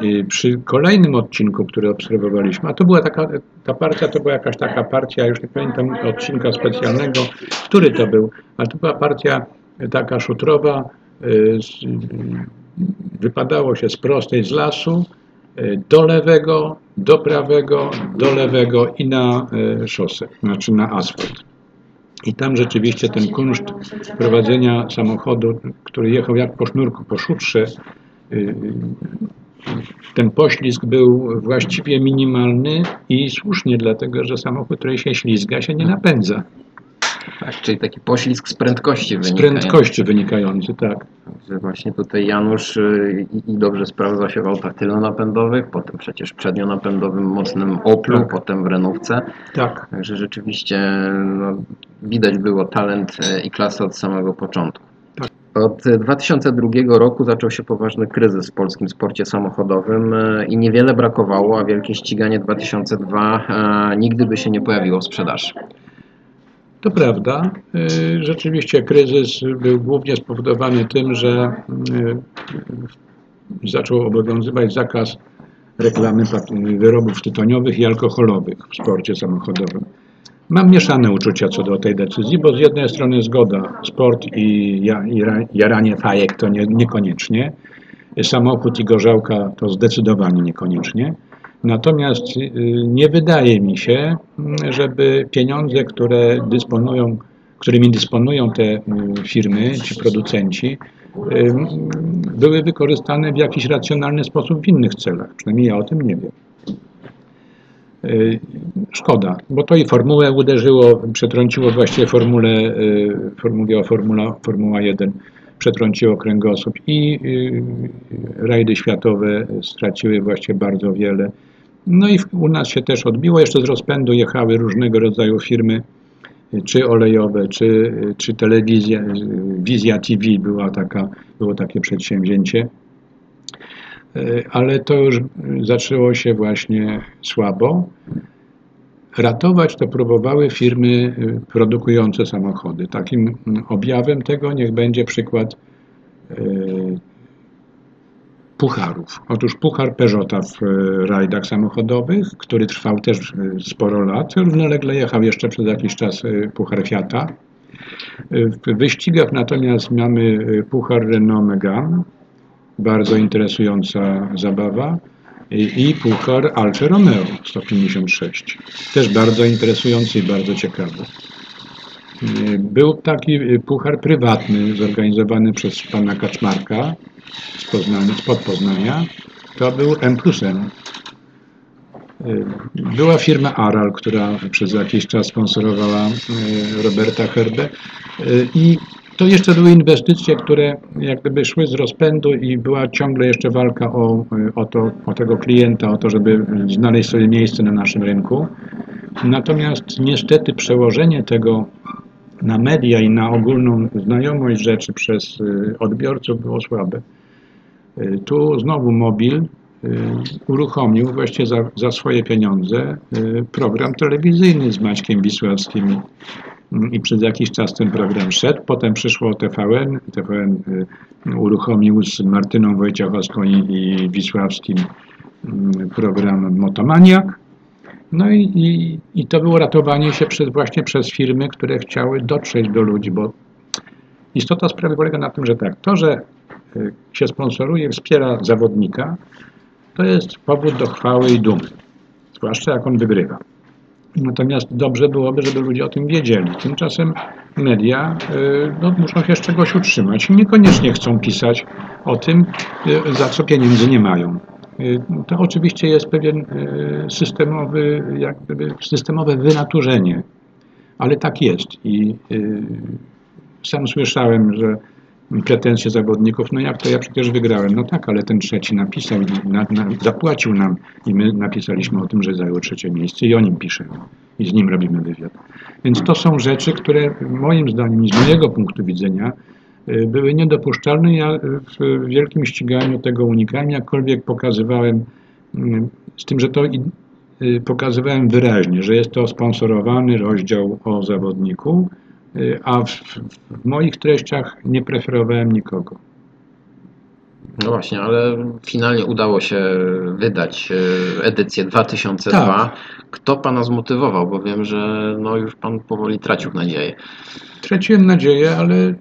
I przy kolejnym odcinku, który obserwowaliśmy, a to była taka, ta partia to była jakaś taka partia, już nie pamiętam odcinka specjalnego, który to był, ale to była partia taka szutrowa, y, wypadało się z prostej z lasu, do lewego, do prawego, do lewego i na y, szosę, znaczy na asfalt. I tam rzeczywiście ten kunszt prowadzenia samochodu, który jechał jak po sznurku, po szutrze, y, ten poślizg był właściwie minimalny i słusznie, dlatego że samochód, który się ślizga, się nie napędza. Tak, czyli taki poślizg z prędkości Z wynikający. prędkości wynikający, tak. Że właśnie tutaj Janusz y, i, i dobrze sprawdza się w autach tylnonapędowych, potem przecież przednionapędowym mocnym Oplu, Tak. potem w Renówce. Tak, Także rzeczywiście no, widać było talent e, i klasę od samego początku. Tak. Od e, 2002 roku zaczął się poważny kryzys w polskim sporcie samochodowym i niewiele brakowało, a wielkie ściganie 2002 e, nigdy by się nie pojawiło w sprzedaży. To prawda. Y, Rzeczywiście kryzys był głównie spowodowany tym, że y, zaczął obowiązywać zakaz reklamy wyrobów tytoniowych i alkoholowych w sporcie samochodowym. Mam mieszane uczucia co do tej decyzji, bo z jednej strony zgoda, sport i, ja, i ra- jaranie fajek to nie, niekoniecznie, samochód i gorzałka to zdecydowanie niekoniecznie. Natomiast y, nie wydaje mi się, mm, żeby pieniądze, które dysponują, którymi dysponują te y, firmy, ci producenci, y, były wykorzystane w jakiś racjonalny sposób w innych celach. Przynajmniej ja o tym nie wiem. Szkoda, bo to i formułę uderzyło, przetrąciło właściwie formułę, for- mówię o Formula, Formuła 1, przetrąciło kręgosłup i rajdy światowe straciły właściwie bardzo wiele. No i u nas się też odbiło, jeszcze z rozpędu jechały różnego rodzaju firmy, y, czy olejowe, czy, y, czy telewizja, y, Wizja TV była taka, było takie przedsięwzięcie. Ale to już zaczęło się właśnie słabo. Ratować to próbowały firmy produkujące samochody. Takim mm, objawem tego niech będzie przykład pucharów. Otóż puchar Peugeota w y, rajdach samochodowych, który trwał też y, sporo lat, równolegle jechał jeszcze przez jakiś czas y, puchar Fiata. W wyścigach natomiast mamy puchar Renault Megane, bardzo interesująca zabawa. i, Puchar Alfa Romeo 156. Też bardzo interesujący i bardzo ciekawy. Był taki puchar prywatny zorganizowany przez pana Kaczmarka z Poznania, spod. To był M plus M. Y, Była firma Aral, która przez jakiś czas sponsorowała y, Roberta Herbę y, i to jeszcze były inwestycje, które jak gdyby szły z rozpędu i była ciągle jeszcze walka o, o, to, o tego klienta, o to, żeby znaleźć sobie miejsce na naszym rynku. Natomiast niestety przełożenie tego na media i na ogólną znajomość rzeczy przez y, odbiorców było słabe. Y, Tu znowu mobil y, uruchomił właściwie za, za swoje pieniądze program telewizyjny z Maćkiem Wisławskim Mm, i przez jakiś czas ten program szedł. Potem przyszło TVN, TVN uruchomił z Martyną Wojciechowską i, i Wisławskim mm, program Motomaniak. No i, i, i to było ratowanie się przez, właśnie przez firmy, które chciały dotrzeć do ludzi, bo istota sprawy polega na tym, że tak, to, że y, się sponsoruje, wspiera zawodnika, to jest powód do chwały i dumy, zwłaszcza jak on wygrywa. Natomiast dobrze byłoby, żeby ludzie o tym wiedzieli. Tymczasem media y, no, muszą się z czegoś utrzymać i niekoniecznie chcą pisać o tym, y, za co pieniędzy nie mają. Y, To oczywiście jest pewien y, systemowy, jak gdyby systemowe wynaturzenie, ale tak jest. I y, sam słyszałem, że pretensje zawodników, no jak to ja przecież wygrałem. No tak, ale ten trzeci napisał, na, na, zapłacił nam i my napisaliśmy o tym, że zajął trzecie miejsce i o nim piszemy i z nim robimy wywiad. Więc to są rzeczy, które moim zdaniem i z mojego punktu widzenia były niedopuszczalne. Ja w wielkim ściganiu tego unikałem, jakkolwiek pokazywałem, mm, z tym, że to y, pokazywałem wyraźnie, że jest to sponsorowany rozdział o zawodniku, y, a w, w moich treściach nie preferowałem nikogo. No właśnie, ale finalnie udało się wydać edycję 2002. Tak. Kto pana zmotywował? Bo wiem, że no już pan powoli tracił nadzieję. Traciłem nadzieję, ale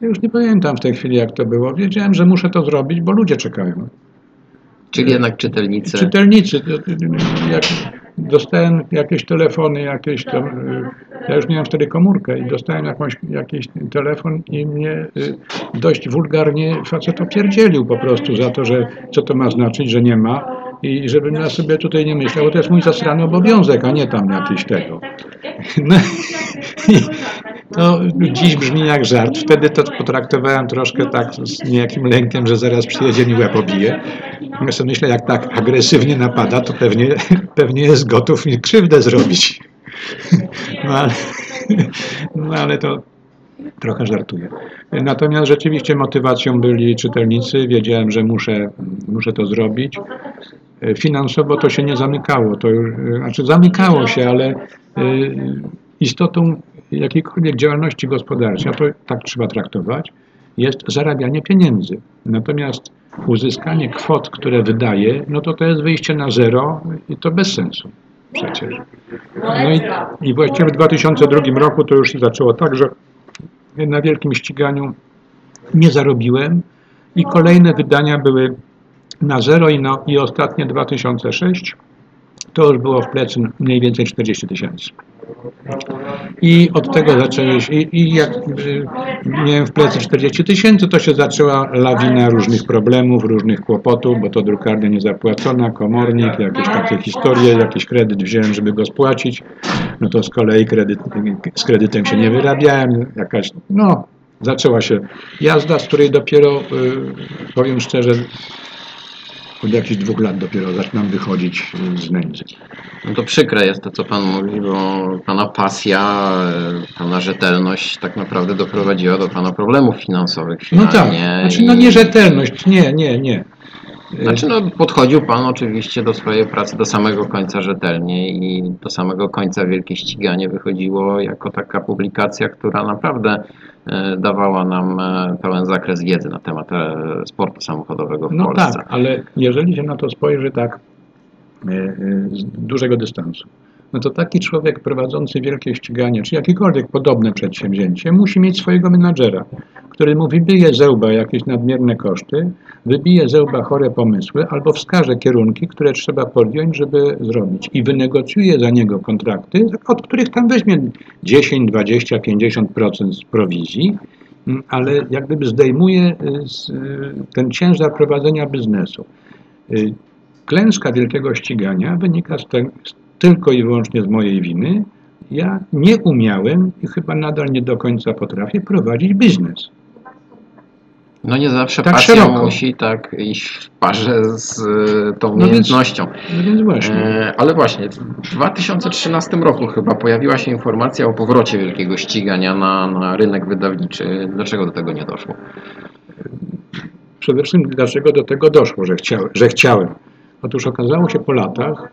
już nie pamiętam w tej chwili, jak to było. Wiedziałem, że muszę to zrobić, bo ludzie czekają. Czyli jednak czytelnicy. Czytelnicy, to- to- jak dostałem jakieś telefony, jakieś y, ja już miałem wtedy komórkę i dostałem jakąś, jakiś telefon i mnie y, dość wulgarnie facet opierdzielił po prostu za to, że co to ma znaczyć, że nie ma i żebym ja sobie tutaj nie myślał, bo to jest mój zasrany obowiązek, a nie tam jakiś tego. No, to dziś brzmi jak żart. Wtedy to potraktowałem troszkę tak z niejakim lękiem, że zaraz przyjedzie mi łeb obije. Ja sobie myślę, jak tak agresywnie napada, to pewnie, pewnie jest gotów mi krzywdę zrobić. No ale, no ale to trochę żartuję. Natomiast rzeczywiście motywacją byli czytelnicy. Wiedziałem, że muszę, muszę to zrobić. Finansowo to się nie zamykało. To już, znaczy zamykało się, ale y, istotą jakiejkolwiek działalności gospodarczej, a to tak trzeba traktować, jest zarabianie pieniędzy. Natomiast uzyskanie kwot, które wydaje, no to to jest wyjście na zero i to bez sensu przecież. No i, i właściwie w 2002 roku to już się zaczęło tak, że na wielkim ściganiu nie zarobiłem i kolejne wydania były na zero i, no, i ostatnie 2006 to już było w plecy mniej więcej 40 tysięcy. I od tego zaczęły się, i, i jak y, miałem w plecy 40 tysięcy, to się zaczęła lawina różnych problemów, różnych kłopotów, bo to drukarnia niezapłacona, komornik, jakieś takie historie, jakiś kredyt wziąłem, żeby go spłacić, no to z kolei kredyt, z kredytem się nie wyrabiałem, jakaś, no, zaczęła się jazda, z której dopiero, y, powiem szczerze, od jakichś dwóch lat dopiero zaczynam wychodzić z nędzy. No to przykre jest to, co pan mówi, bo pana pasja, pana rzetelność tak naprawdę doprowadziła do pana problemów finansowych No tak, znaczy no i- nierzetelność, nie, nie, nie. Znaczy, no, podchodził Pan oczywiście do swojej pracy do samego końca rzetelnie i do samego końca Wielkie Ściganie wychodziło jako taka publikacja, która naprawdę dawała nam e, pełen zakres wiedzy na temat e, sportu samochodowego w No Polsce. tak, ale jeżeli się na to spojrzy tak e, e, z dużego dystansu, no to taki człowiek prowadzący wielkie ściganie, czy jakiekolwiek podobne przedsięwzięcie, musi mieć swojego menadżera, który mu wybije ze łba jakieś nadmierne koszty, wybije ze łba chore pomysły albo wskaże kierunki, które trzeba podjąć, żeby zrobić i wynegocjuje za niego kontrakty, od których tam weźmie 10, 20, 50% z prowizji, mm, ale jak gdyby zdejmuje y, y, ten ciężar prowadzenia biznesu. Y, Klęska wielkiego ścigania wynika z te, z, tylko i wyłącznie z mojej winy. Ja nie umiałem i chyba nadal nie do końca potrafię prowadzić biznes. No nie zawsze Tak pasja szeroko. musi tak iść w parze z e, tą No więc- umiejętnością. No więc właśnie. E, ale właśnie, w 2013 roku chyba pojawiła się informacja o powrocie wielkiego ścigania na, na rynek wydawniczy. Dlaczego do tego nie doszło? Przede wszystkim dlaczego do tego doszło, że, chciałem, że chciałem. Otóż okazało się po latach,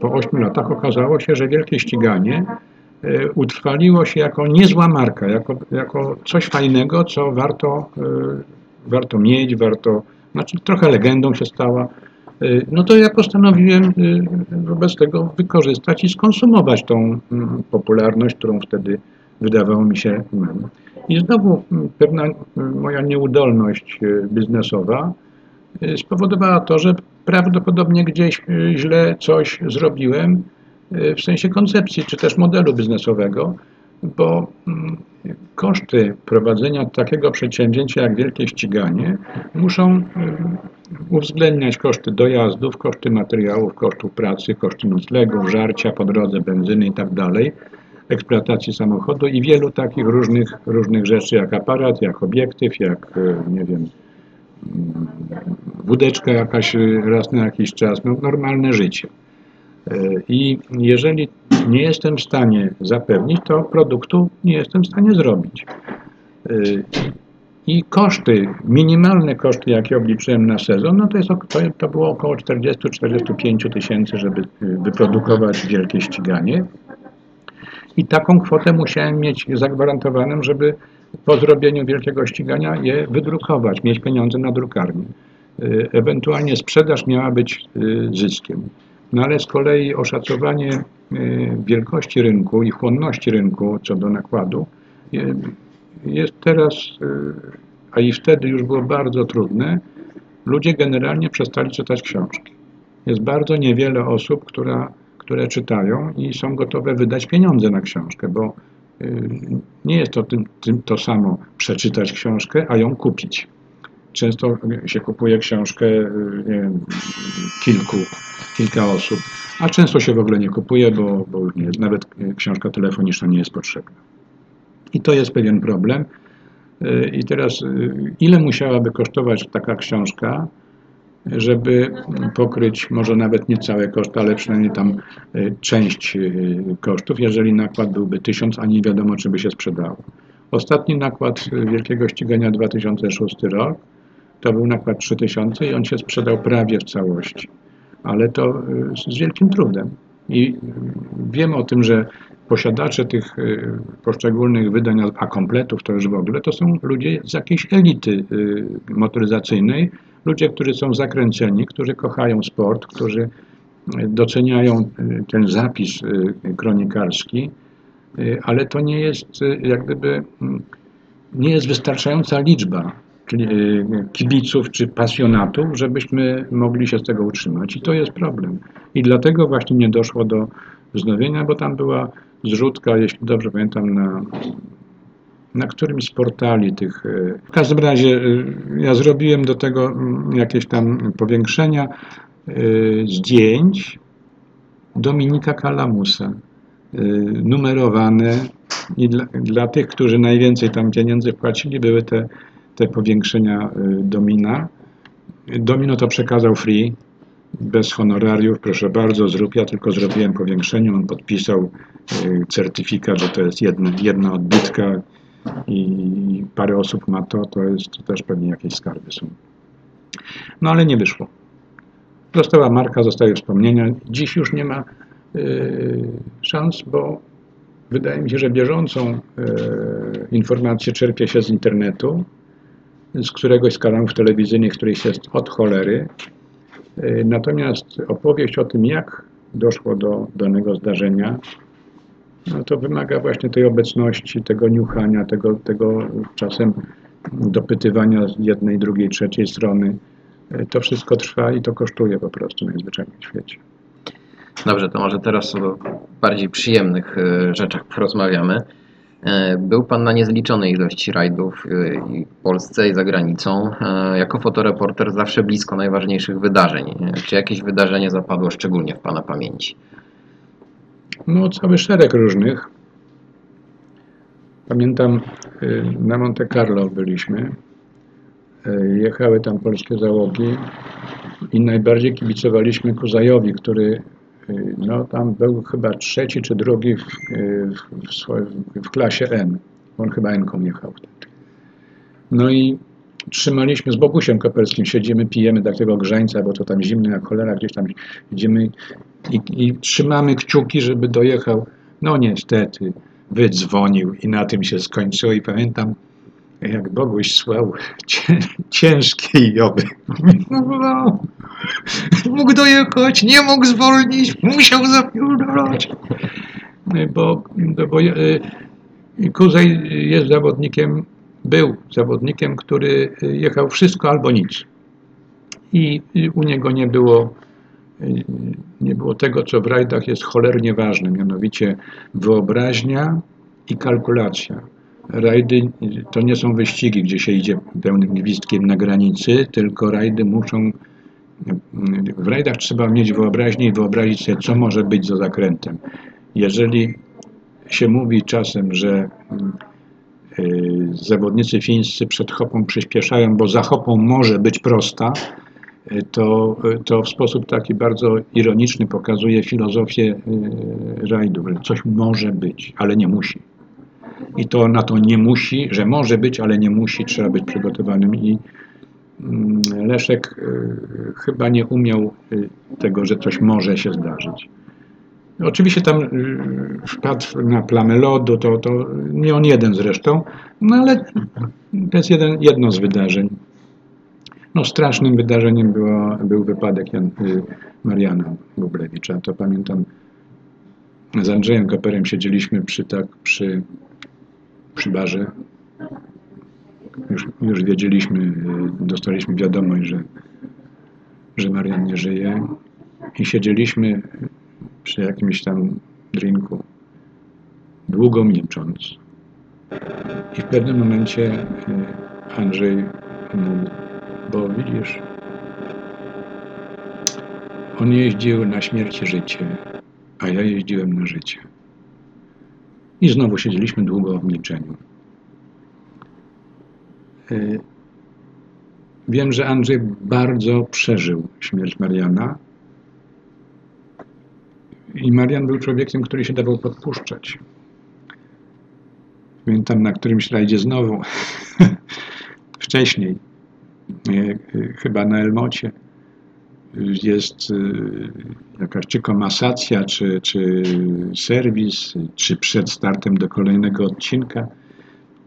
po 8 latach okazało się, że wielkie ściganie e, utrwaliło się jako niezła marka, jako, jako coś fajnego, co warto, e, warto mieć, warto, znaczy trochę legendą się stała. E, No to ja postanowiłem wobec tego wykorzystać i skonsumować tą mm, popularność, którą wtedy wydawało mi się. I znowu mm, pewna mm, moja nieudolność biznesowa spowodowała to, że prawdopodobnie gdzieś e, źle coś zrobiłem e, w sensie koncepcji czy też modelu biznesowego, bo mm, koszty prowadzenia takiego przedsięwzięcia jak wielkie ściganie muszą mm, uwzględniać koszty dojazdów, koszty materiałów, kosztów pracy, koszty noclegów, żarcia po drodze, benzyny i tak eksploatacji samochodu i wielu takich różnych, różnych rzeczy, jak aparat, jak obiektyw, jak, nie wiem, wódeczka jakaś e, raz na jakiś czas, no, normalne życie. E, I jeżeli nie jestem w stanie zapewnić, to produktu nie jestem w stanie zrobić. E, I koszty, minimalne koszty, jakie obliczyłem na sezon, no to, jest, to, było około 40-45 tysięcy, żeby e, wyprodukować wielkie ściganie. I taką kwotę musiałem mieć zagwarantowaną, żeby po zrobieniu wielkiego ścigania je wydrukować, mieć pieniądze na drukarnię. Y, Ewentualnie sprzedaż miała być y, zyskiem. No ale z kolei oszacowanie y, wielkości rynku i chłonności rynku co do nakładu jest teraz, a i wtedy już było bardzo trudne. Ludzie generalnie przestali czytać książki. Jest bardzo niewiele osób, która, które czytają i są gotowe wydać pieniądze na książkę, bo nie jest to tym, tym to samo przeczytać książkę, a ją kupić. Często się kupuje książkę y, wiem, kilku, kilka osób, a często się w ogóle nie kupuje, bo, bo nie nawet y, książka telefoniczna nie jest potrzebna. I to jest pewien problem. Y, I teraz, y, ile musiałaby kosztować taka książka, żeby pokryć może nawet nie całe koszty, ale przynajmniej tam y, część y, kosztów, jeżeli nakład byłby 1000, a nie wiadomo, czy by się sprzedało. Ostatni nakład y, Wielkiego Ścigania 2006 rok to był nakład 3000 i on się sprzedał prawie w całości, ale to z wielkim trudem. I y, wiem o tym, że posiadacze tych y, poszczególnych wydań, a kompletów to już w ogóle, to są ludzie z jakiejś elity y, motoryzacyjnej, ludzie, którzy są zakręceni, którzy kochają sport, którzy y, doceniają ten zapis kronikarski, ale to nie jest jak gdyby mm, nie jest wystarczająca liczba czyli kibiców czy pasjonatów, żebyśmy mogli się z tego utrzymać. I to jest problem. I dlatego właśnie nie doszło do wznowienia, bo tam była zrzutka, jeśli dobrze pamiętam, na, na którymś z portali tych. y, W każdym razie y, ja zrobiłem do tego mm, jakieś tam powiększenia y, zdjęć Dominika Kalamusa, numerowane i dla, dla tych, którzy najwięcej tam pieniędzy wpłacili, były te, te powiększenia Domina. Domino to przekazał free, bez honorariów, proszę bardzo, zrób, ja tylko zrobiłem powiększenie, on podpisał certyfikat, że to jest jedna, jedna odbitka i parę osób ma to, to jest to też pewnie jakieś skarby są. No ale nie wyszło. Została marka, zostały wspomnienia. Dziś już nie ma y, szans, bo wydaje mi się, że bieżącą y, informację czerpie się z internetu, z któregoś z kanałów telewizyjnych, których jest od cholery. Y, Natomiast opowieść o tym, jak doszło do danego zdarzenia, no to wymaga właśnie tej obecności, tego niuchania, tego, tego czasem dopytywania z jednej, drugiej, trzeciej strony. E, To wszystko trwa i to kosztuje po prostu najzwyczajniej w świecie. Dobrze, to może teraz o bardziej przyjemnych e, rzeczach porozmawiamy. E, Był Pan na niezliczonej ilości rajdów i w Polsce i za granicą. Jako fotoreporter zawsze blisko najważniejszych wydarzeń. Czy jakieś wydarzenie zapadło szczególnie w Pana pamięci? No, cały szereg różnych. Pamiętam, y, na Monte Carlo byliśmy. Y, Jechały tam polskie załogi i najbardziej kibicowaliśmy Kuzajowi, który y, no, tam był chyba trzeci czy drugi w, w, w, klasie N. On chyba N-ką jechał wtedy. No i trzymaliśmy z Bogusiem Koperskim, siedzimy, pijemy takiego grzańca, bo to tam zimno jak cholera, gdzieś tam idziemy i, i trzymamy kciuki, żeby dojechał. No niestety, wydzwonił i na tym się skończyło i pamiętam, jak Boguś słał cię, ciężkie joby. No, mógł dojechać, nie mógł zwolnić, musiał zapierdalać. Bo, no bo e, Kuzej jest zawodnikiem, był zawodnikiem, który jechał wszystko albo nic. I i u niego nie było nie było tego, co w rajdach jest cholernie ważne, mianowicie wyobraźnia i kalkulacja. Rajdy to nie są wyścigi, gdzie się idzie pełnym gwizdkiem na granicy, tylko rajdy muszą. W rajdach trzeba mieć wyobraźnię i wyobrazić sobie, co może być za zakrętem. Jeżeli się mówi czasem, że y, zawodnicy fińscy przed hopą przyspieszają, bo za hopą może być prosta, to, to w sposób taki bardzo ironiczny pokazuje filozofię y, rajdów, że coś może być, ale nie musi. I to na to nie musi, że może być, ale nie musi, trzeba być przygotowanym. I mm, Leszek y, chyba nie umiał y, tego, że coś może się zdarzyć. Oczywiście tam wpadł na plamę lodu, to, to nie on jeden zresztą, no ale to jest jeden, jedno z wydarzeń. No, strasznym wydarzeniem było, był wypadek Jan, y, Mariana Bublewicza. To pamiętam, z Andrzejem Koperem siedzieliśmy przy, tak, przy, przy barze. Już, już wiedzieliśmy, y, dostaliśmy wiadomość, że, że Marian nie żyje. I siedzieliśmy przy jakimś tam drinku, długo milcząc. I w pewnym momencie y, Andrzej mówi, bo widzisz, on jeździł na śmierć i życie, a ja jeździłem na życie. I znowu siedzieliśmy długo w milczeniu. Y, Wiem, że Andrzej bardzo przeżył śmierć Mariana. I Marian był człowiekiem, który się dawał podpuszczać. Pamiętam na którymś rajdzie znowu, wcześniej, nie, chyba na Elmocie, jest y, jakaś czy komasacja, czy, czy serwis, czy przed startem do kolejnego odcinka.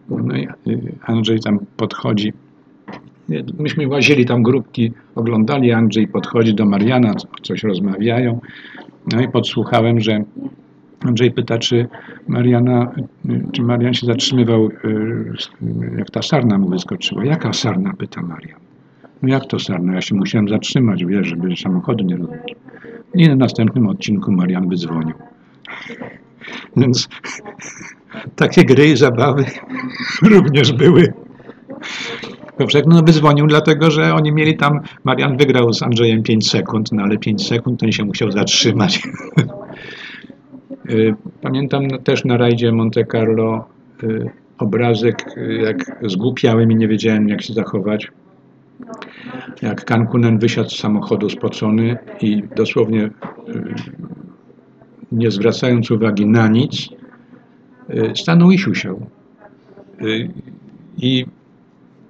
No i y, Andrzej tam podchodzi. Myśmy łazili tam grupki, oglądali, Andrzej podchodzi do Mariana, coś rozmawiają. No i podsłuchałem, że Andrzej pyta, czy Mariana, czy Marian się zatrzymywał, y, jak ta sarna mu wyskoczyła. Jaka sarna? pyta Marian. No jak to sarna? Ja się musiałem zatrzymać, wiesz, żeby samochodu nie robić. I na następnym odcinku Marian wydzwonił. Więc takie gry i zabawy również były. Powszechny no, wydzwonił, dlatego że oni mieli tam, Marian wygrał z Andrzejem 5 sekund, no ale 5 sekund ten się musiał zatrzymać. Y, Pamiętam też na rajdzie Monte Carlo y, obrazek, y, jak zgłupiałem i nie wiedziałem jak się zachować. Jak Kankunen wysiadł z samochodu spocony i dosłownie nie zwracając uwagi na nic, stanął i siusiał. I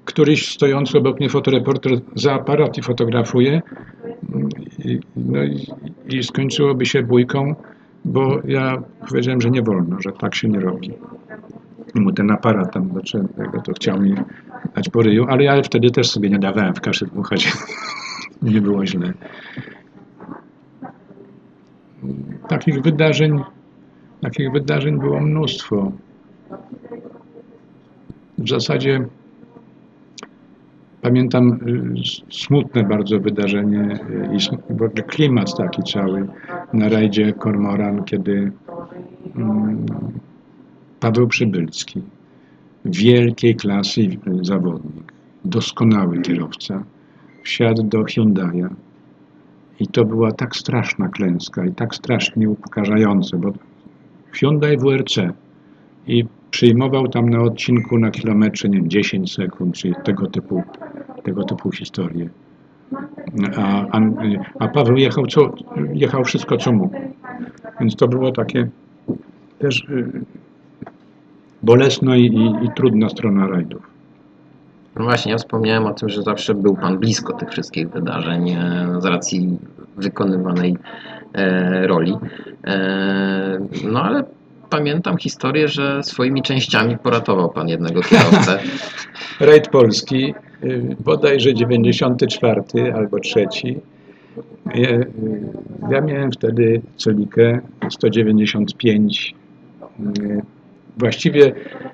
któryś stojący obok mnie fotoreporter za aparat i fotografuje. No i, i skończyłoby się bójką, bo ja powiedziałem, że nie wolno, że tak się nie robi. I mu ten aparat tam zacząłem, to chciał mi dać po ryju, ale ja wtedy też sobie nie dawałem w kaszę dmuchać. nie było źle. Takich wydarzeń Takich wydarzeń było mnóstwo. W zasadzie pamiętam y, smutne bardzo wydarzenie y, i w ogóle klimat taki cały na rajdzie Kormoran, kiedy mm, Paweł Przybylski, wielkiej klasy zawodnik, doskonały kierowca, wsiadł do Hyundai'a i to była tak straszna klęska i tak strasznie upokarzające, bo Hyundai WRC i przyjmował tam na odcinku na kilometrze, nie wiem, 10 sekund, czy tego typu, tego typu historie. A, a, a Paweł jechał, co, jechał wszystko, co mógł. Więc to było takie też y, bolesna i, i, i trudna strona rajdów. No właśnie, ja wspomniałem o tym, że zawsze był Pan blisko tych wszystkich wydarzeń e, z racji wykonywanej e, roli. E, no ale pamiętam historię, że swoimi częściami poratował Pan jednego kierowcę. Rajd Polski, y, bodajże 94 albo 3. Ja, y, ja miałem wtedy celikę 195, y, właściwie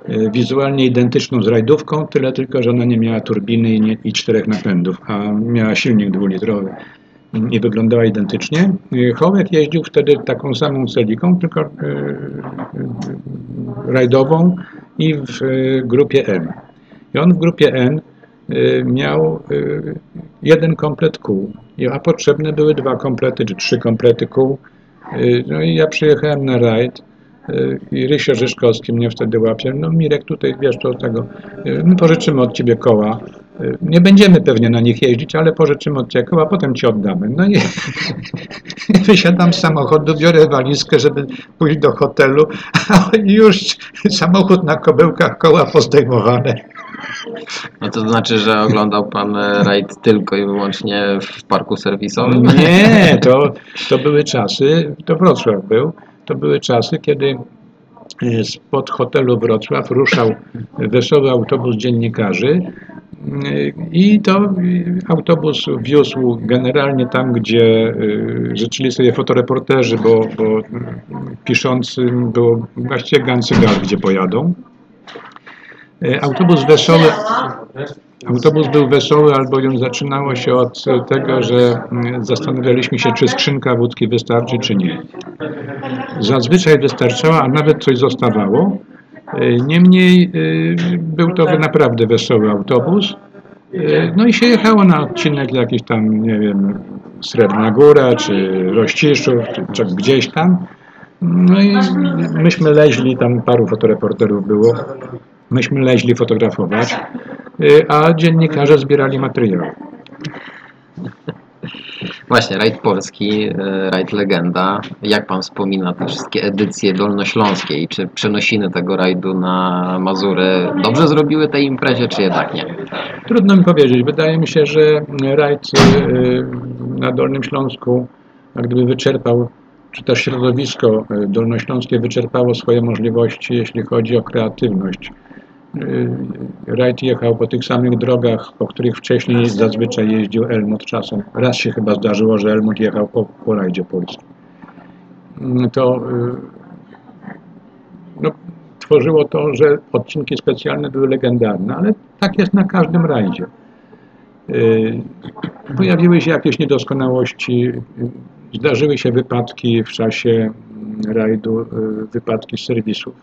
y, wizualnie identyczną z rajdówką, tyle tylko, że ona nie miała turbiny i czterech napędów, a miała silnik dwulitrowy i wyglądała identycznie. Hołek jeździł wtedy taką samą celiką, tylko y, y, rajdową i w grupie M. I on w grupie N miał jeden komplet kół, a potrzebne były dwa komplety czy trzy komplety kół. No i ja przyjechałem na rajd i Rysio Rzeszkowski mnie wtedy łapie. No Mirek, tutaj wiesz to tego, my pożyczymy od ciebie koła. Y, Nie będziemy pewnie na nich jeździć, ale pożyczymy od ciebie koła, potem ci oddamy. No i wysiadam z samochodu, biorę walizkę, żeby pójść do hotelu, a już samochód na kobyłkach, koła pozdejmowane. No to znaczy, że oglądał Pan e, rajd tylko i wyłącznie w parku serwisowym? Nie, to, to były czasy, to Wrocław był, to były czasy, kiedy spod hotelu Wrocław ruszał wesoły autobus dziennikarzy i to autobus wiózł generalnie tam, gdzie życzyli sobie fotoreporterzy, bo, bo piszącym było właściwie gancygal, gdzie pojadą. E, Autobus wesoły, autobus był wesoły, albowiem zaczynało się od tego, że mm, zastanawialiśmy się, czy skrzynka wódki wystarczy, czy nie. Zazwyczaj wystarczała, a nawet coś zostawało. E, Niemniej e, był to naprawdę wesoły autobus. E, No i się jechało na odcinek jakiś tam, nie wiem, Srebrna Góra, czy Rościszów, czy, gdzieś tam. No i myśmy leźli, tam paru fotoreporterów było, myśmy leźli fotografować, y, a dziennikarze zbierali materiał. Właśnie, rajd polski, e, rajd legenda. Jak Pan wspomina te wszystkie edycje dolnośląskie i czy przenosiny tego rajdu na Mazury dobrze zrobiły tej imprezie, czy jednak nie? Trudno mi powiedzieć. Wydaje mi się, że rajd y, na Dolnym Śląsku jak gdyby wyczerpał, czy też środowisko y, dolnośląskie wyczerpało swoje możliwości, jeśli chodzi o kreatywność. Y, Rajd jechał po tych samych drogach, po których wcześniej zazwyczaj jeździł Elmot czasem. Raz się chyba zdarzyło, że Elmot jechał po, po rajdzie polskim. Mm, To y, no, tworzyło to, że odcinki specjalne były legendarne, ale tak jest na każdym rajdzie. Y, Pojawiły się jakieś niedoskonałości, zdarzyły się wypadki w czasie mm, rajdu, wypadki z serwisów.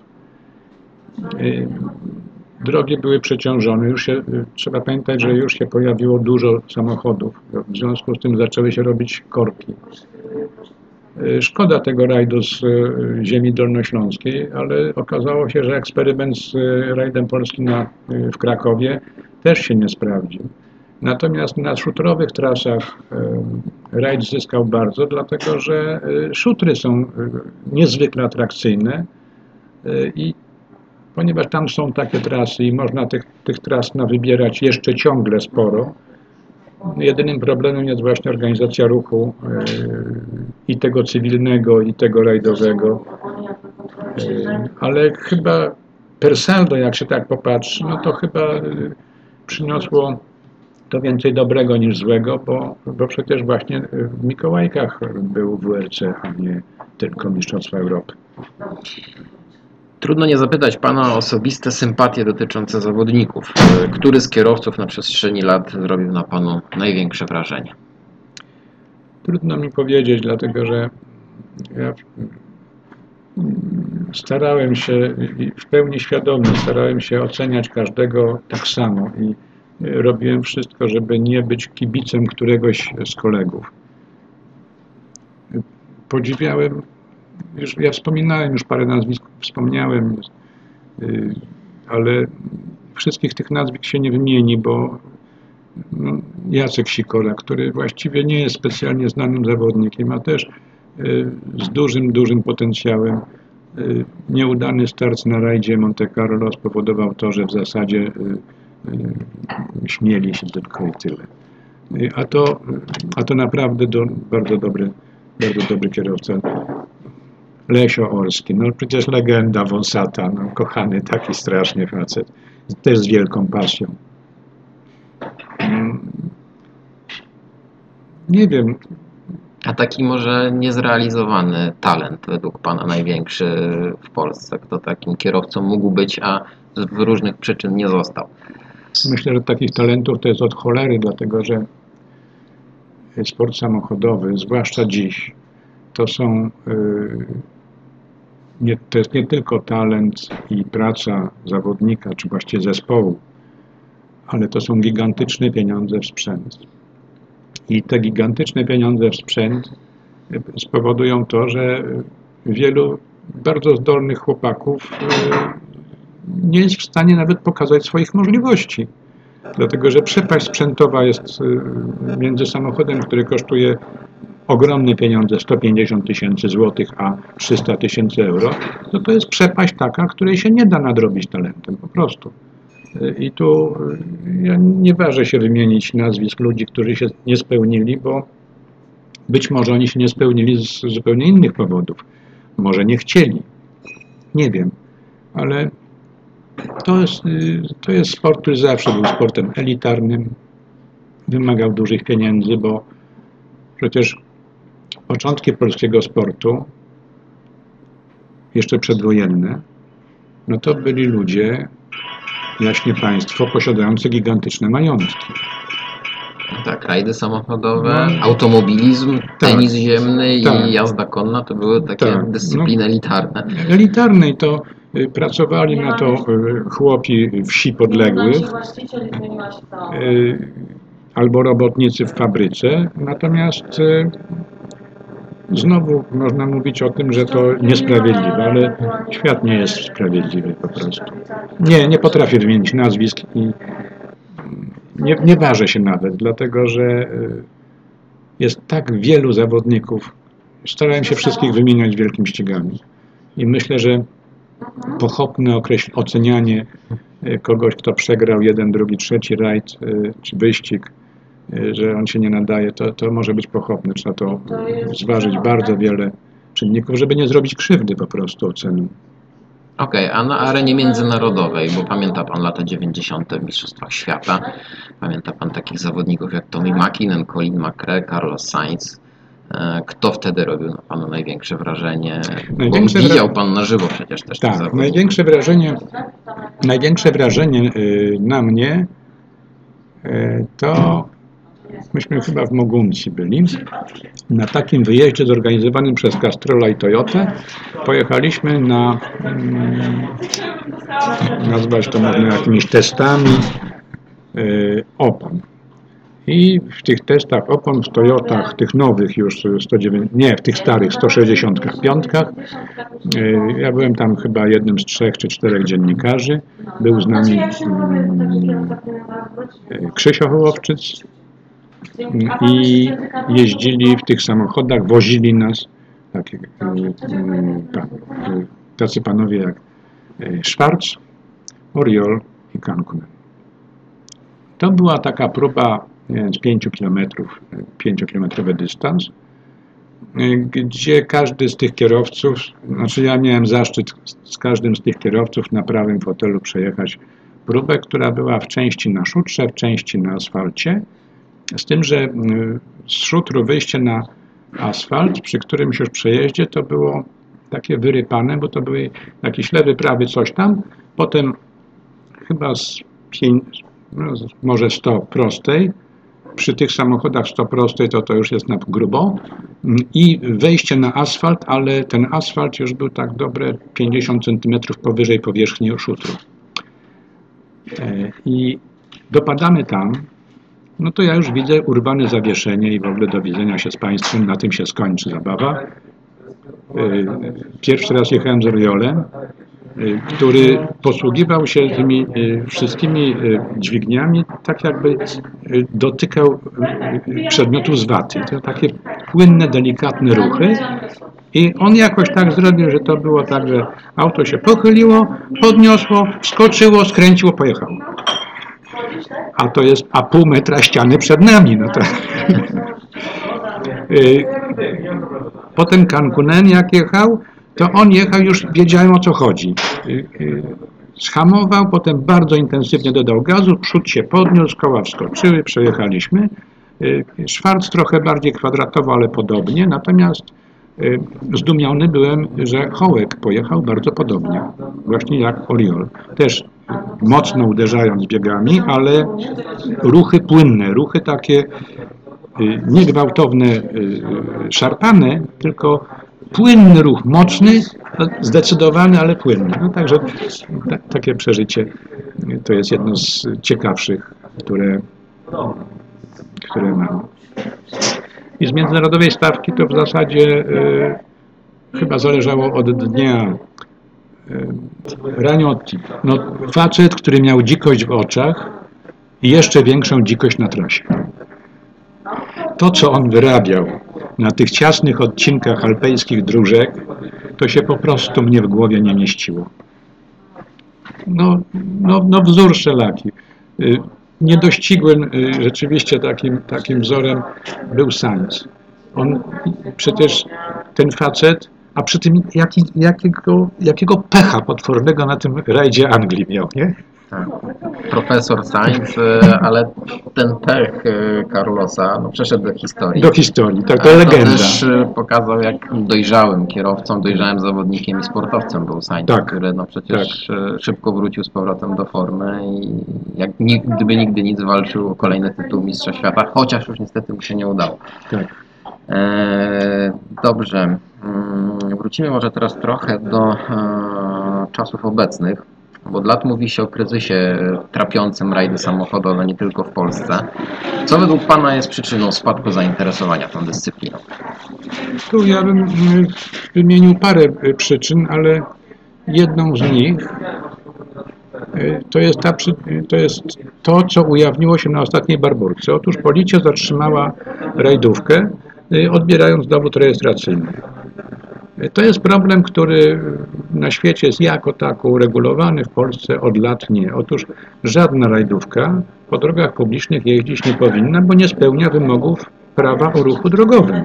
Drogi były przeciążone, już się, y, trzeba pamiętać, że już się pojawiło dużo samochodów, w związku z tym zaczęły się robić korki. Y, Szkoda tego rajdu z y, ziemi dolnośląskiej, ale okazało się, że eksperyment z rajdem polskim na, w Krakowie też się nie sprawdził. Natomiast na szutrowych trasach rajd zyskał bardzo, dlatego że szutry są niezwykle atrakcyjne i ponieważ tam są takie trasy i można tych, tych tras na wybierać jeszcze ciągle sporo, Jedynym problemem jest właśnie organizacja ruchu e, i tego cywilnego, i tego rajdowego. E, Ale chyba per saldo, jak się tak popatrzy, no to chyba e, przyniosło to więcej dobrego niż złego, bo, bo przecież właśnie w Mikołajkach był WRC, a nie tylko Mistrzostwa Europy. Trudno nie zapytać Pana o osobiste sympatie dotyczące zawodników. Który z kierowców na przestrzeni lat zrobił na Panu największe wrażenie? Trudno mi powiedzieć, dlatego że ja starałem się w pełni świadomie starałem się oceniać każdego tak samo i robiłem wszystko, żeby nie być kibicem któregoś z kolegów. Podziwiałem, już ja wspominałem, już parę nazwisk wspomniałem, y, ale wszystkich tych nazwisk się nie wymieni, bo no, Jacek Sikora, który właściwie nie jest specjalnie znanym zawodnikiem, a też y, z dużym, dużym potencjałem. Y, Nieudany start na rajdzie Monte Carlo spowodował to, że w zasadzie śmieli się tylko i tyle. A to, a to naprawdę do, bardzo dobry, bardzo dobry kierowca. Lesio Orski, no przecież legenda Wąsata, no, kochany taki strasznie facet, też z wielką pasją. Mm, Nie wiem, A taki może niezrealizowany talent według Pana największy w Polsce? Kto takim kierowcą mógł być, a z różnych przyczyn nie został? Myślę, że takich talentów to jest od cholery, dlatego że sport samochodowy, zwłaszcza dziś, to są yy, nie, to jest nie tylko talent i praca zawodnika, czy właściwie zespołu, ale to są gigantyczne pieniądze w sprzęt. I te gigantyczne pieniądze w sprzęt y, spowodują to, że wielu bardzo zdolnych chłopaków y, nie jest w stanie nawet pokazać swoich możliwości. Dlatego, że przepaść sprzętowa jest y, między samochodem, który kosztuje ogromne pieniądze, 150 tysięcy złotych, a 300 tysięcy euro, to to jest przepaść taka, której się nie da nadrobić talentem, po prostu. I tu y, ja nie ważę się wymienić nazwisk ludzi, którzy się nie spełnili, bo być może oni się nie spełnili z zupełnie innych powodów. Może nie chcieli. Nie wiem. Ale to jest, y, to jest sport, który zawsze był sportem elitarnym. Wymagał dużych pieniędzy, bo przecież początki polskiego sportu, jeszcze przedwojenne, no to byli ludzie, jaśnie państwo, posiadający gigantyczne majątki. Tak, rajdy samochodowe, No. automobilizm, Tak. tenis ziemny Tak. i jazda konna to były takie Tak. dyscypliny elitarne. Elitarnej to y, pracowali na to y, chłopi wsi podległych, y, albo robotnicy w fabryce, natomiast znowu można mówić o tym, że to niesprawiedliwe, ale świat nie jest sprawiedliwy po prostu. Nie, nie potrafię wymienić nazwisk i nie, nie ważę się nawet, dlatego że y, jest tak wielu zawodników. Starałem się wszystkich wymieniać wielkim ścigami. I myślę, że pochopne ocenianie y, kogoś, kto przegrał jeden, drugi, trzeci rajd y, czy wyścig, że on się nie nadaje, to, to może być pochopne. Trzeba to zważyć bardzo wiele czynników, żeby nie zrobić krzywdy po prostu oceną. Okej, a na arenie międzynarodowej, bo pamięta Pan lata 90. w Mistrzostwach Świata, pamięta Pan takich zawodników jak Tommy Mäkinen, Colin McRae, Carlos Sainz. E, Kto wtedy robił na Panu największe wrażenie? Bo Największe widział wra- Pan na żywo przecież też Tak, największe wrażenie, największe wrażenie y, na mnie y, to myśmy chyba w Moguncji byli. Na takim wyjeździe zorganizowanym przez Castrola i Toyotę pojechaliśmy na, mm, nazwać to można jakimiś testami y, opon. I w tych testach opon w Toyotach, tych nowych już 109, nie, w tych starych 165 Y, Ja byłem tam chyba jednym z trzech czy czterech dziennikarzy. Był z nami mm, y, Krzysio Hołowczyc i jeździli w tych samochodach, wozili nas tak, y, y, pan, y, tacy panowie jak y, Schwarz, Oriol i Cancunen. To była taka próba z 5 kilometrów, 5-kilometrowy dystans gdzie każdy z tych kierowców, znaczy ja miałem zaszczyt z każdym z tych kierowców na prawym fotelu przejechać próbę, która była w części na szutrze, w części na asfalcie, z tym, że y, z szutru wyjście na asfalt, przy którymś już przejeździe, to było takie wyrypane, bo to były jakieś lewy, prawy, coś tam, potem chyba z pięć, no, z- może 100 prostej, przy tych samochodach 100 prostej to to już jest na grubo. Mm, i wejście na asfalt, ale ten asfalt już był tak dobre 50 cm powyżej powierzchni szutru. E, I dopadamy tam, no to ja już widzę urwane zawieszenie i w ogóle do widzenia się z Państwem, na tym się skończy zabawa. E, Pierwszy raz jechałem z Oriolem, e, który posługiwał się tymi e, wszystkimi dźwigniami, tak jakby dotykał przedmiotów z waty. To takie płynne, delikatne ruchy. I on jakoś tak zrobił, że to było tak, że auto się pochyliło, podniosło, wskoczyło, skręciło, pojechało. A to jest a pół metra ściany przed nami. No to... Y, Potem Cancunen jak jechał, to on jechał, już wiedziałem o co chodzi. Y, y, Schamował, potem bardzo intensywnie dodał gazu, przód się podniósł, koła wskoczyły, przejechaliśmy. Szwarc trochę bardziej kwadratowo, ale podobnie, natomiast zdumiony byłem, że Hołek pojechał bardzo podobnie, właśnie jak Oriol. Też mocno uderzając biegami, ale ruchy płynne, ruchy takie y, nie gwałtowne, y, y, szarpane, tylko płynny ruch, mocny, zdecydowany, ale płynny. No, także ta, takie przeżycie y, to jest jedno z ciekawszych, które, które mam. I z międzynarodowej stawki to w zasadzie y, chyba zależało od dnia y, Raniotti. No, facet, który miał dzikość w oczach i jeszcze większą dzikość na trasie. To, co on wyrabiał na tych ciasnych odcinkach alpejskich dróżek, to się po prostu mnie w głowie nie mieściło. No, no, no wzór szelaki. Y, Niedościgłym y, rzeczywiście takim, takim wzorem był Sainz. On przecież ten facet, a przy tym jaki, jakiego, jakiego pecha potwornego na tym rajdzie Anglii miał, nie? Tak. Profesor Sainz, e, ale ten pech e, Carlosa no, przeszedł do historii. Do historii, tak, to Ale legenda. też e, pokazał, jak dojrzałym kierowcą, dojrzałym zawodnikiem i sportowcem był Sainz, Tak. który no przecież e, szybko wrócił z powrotem do formy i jak gdyby nigdy nic walczył o kolejny tytuł Mistrza Świata, chociaż już niestety mu się nie udało. Tak. E, dobrze, Mm, wrócimy może teraz trochę do e, czasów obecnych, bo od lat mówi się o kryzysie trapiącym rajdy samochodowe nie tylko w Polsce. Co według Pana jest przyczyną spadku zainteresowania tą dyscypliną? Tu ja bym y, wymienił parę y, przyczyn, ale jedną z nich y, to jest, ta, y, to jest to, co ujawniło się na ostatniej barburce. Otóż policja zatrzymała rajdówkę, odbierając dowód rejestracyjny. To jest problem, który na świecie jest jako tako uregulowany, w Polsce od lat nie. Otóż żadna rajdówka po drogach publicznych jeździć nie powinna, bo nie spełnia wymogów prawa o ruchu drogowym.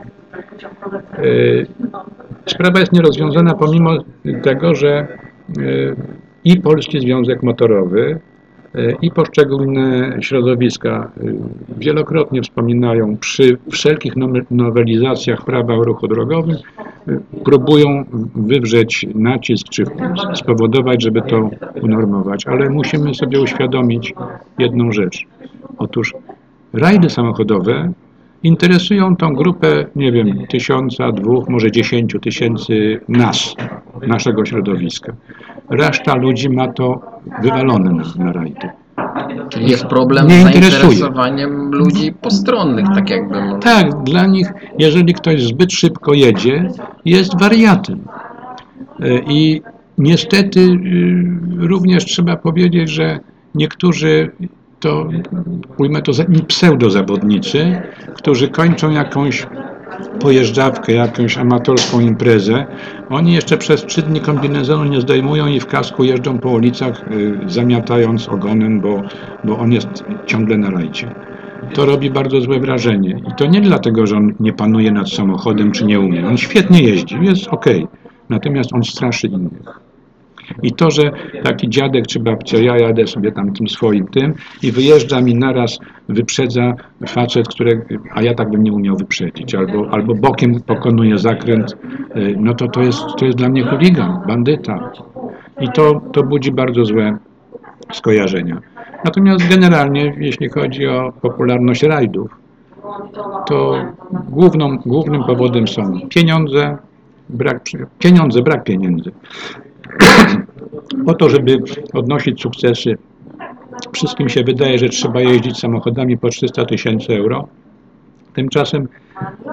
Y, Sprawa jest nierozwiązana pomimo tego, że y, i Polski Związek Motorowy, i poszczególne środowiska y, wielokrotnie wspominają przy wszelkich nowe- nowelizacjach prawa o ruchu drogowym, y, próbują wywrzeć nacisk czy spowodować, żeby to unormować, ale musimy sobie uświadomić jedną rzecz. Otóż rajdy samochodowe interesują tą grupę, nie wiem, tysiąca, dwóch, może dziesięciu tysięcy nas, naszego środowiska. Reszta ludzi ma to wywalone na, na rajdy. Czyli jest problem Nie z zainteresowaniem ludzi postronnych, tak jakby. no. Tak, dla nich, jeżeli ktoś zbyt szybko jedzie, jest wariatem. E, I niestety y, również trzeba powiedzieć, że niektórzy to, ujmę to, za- pseudozawodnicy, którzy kończą jakąś pojeżdżawkę, jakąś amatorską imprezę, oni jeszcze przez trzy dni kombinezonu nie zdejmują i w kasku jeżdżą po ulicach, y, zamiatając ogonem, bo, bo on jest ciągle na rajcie. To robi bardzo złe wrażenie. I to nie dlatego, że on nie panuje nad samochodem, czy nie umie. On świetnie jeździ, jest ok. Natomiast on straszy innych. I to, że taki dziadek czy babcia, ja jadę sobie tam tym swoim tym i wyjeżdża mi naraz, wyprzedza facet, które, a ja tak bym nie umiał wyprzedzić, albo, albo bokiem pokonuje zakręt, y, no to to jest, to jest dla mnie chuligan, bandyta. I to, to budzi bardzo złe skojarzenia. Natomiast generalnie, jeśli chodzi o popularność rajdów, to główną, głównym powodem są pieniądze, brak, pieniądze, brak pieniędzy. Po to, żeby odnosić sukcesy, wszystkim się wydaje, że trzeba jeździć samochodami po 300 tysięcy euro. Tymczasem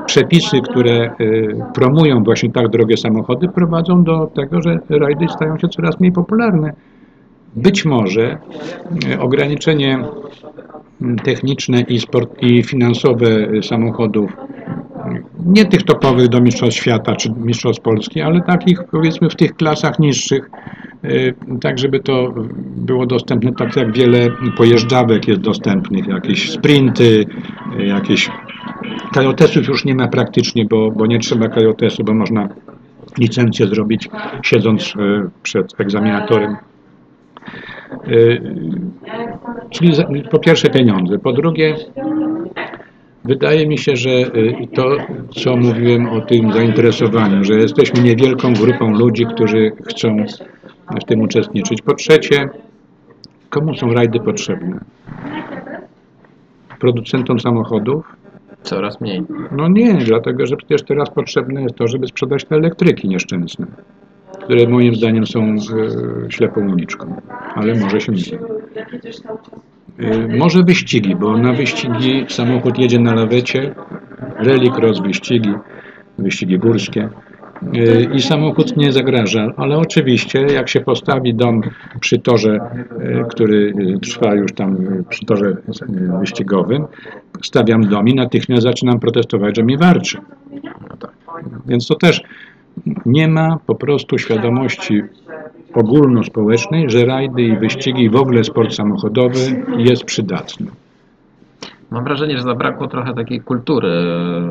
przepisy, które y, promują właśnie tak drogie samochody, prowadzą do tego, że rajdy stają się coraz mniej popularne. Być może y, ograniczenie mm, techniczne i, sport, i finansowe y, samochodów, y, nie tych topowych do Mistrzostw Świata czy Mistrzostw Polski, ale takich powiedzmy w tych klasach niższych, y, tak żeby to było dostępne, tak jak wiele pojeżdżawek jest dostępnych, jakieś sprinty, y, jakieś Kajotesów już nie ma praktycznie, bo, bo nie trzeba kajotesu, bo można licencję zrobić siedząc e, przed egzaminatorem. Czyli po pierwsze pieniądze, po drugie wydaje mi się, że e, to, co mówiłem o tym zainteresowaniu, że jesteśmy niewielką grupą ludzi, którzy chcą w tym uczestniczyć. Po trzecie, komu są rajdy potrzebne? Producentom samochodów, Coraz mniej. no nie, dlatego że przecież teraz potrzebne jest to, żeby sprzedać te elektryki nieszczęsne, które moim zdaniem są e, ślepą uliczką, ale może się mylę. E, może wyścigi, bo na wyścigi samochód jedzie na lawecie, rallycross, wyścigi, wyścigi górskie e, i samochód nie zagraża, ale oczywiście jak się postawi dom przy torze, który trwa już tam przy torze wyścigowym, stawiam dom i natychmiast zaczynam protestować, że mi warczy. Więc to też nie ma po prostu świadomości ogólnospołecznej, że rajdy i wyścigi w ogóle sport samochodowy jest przydatny. Mam wrażenie, że zabrakło trochę takiej kultury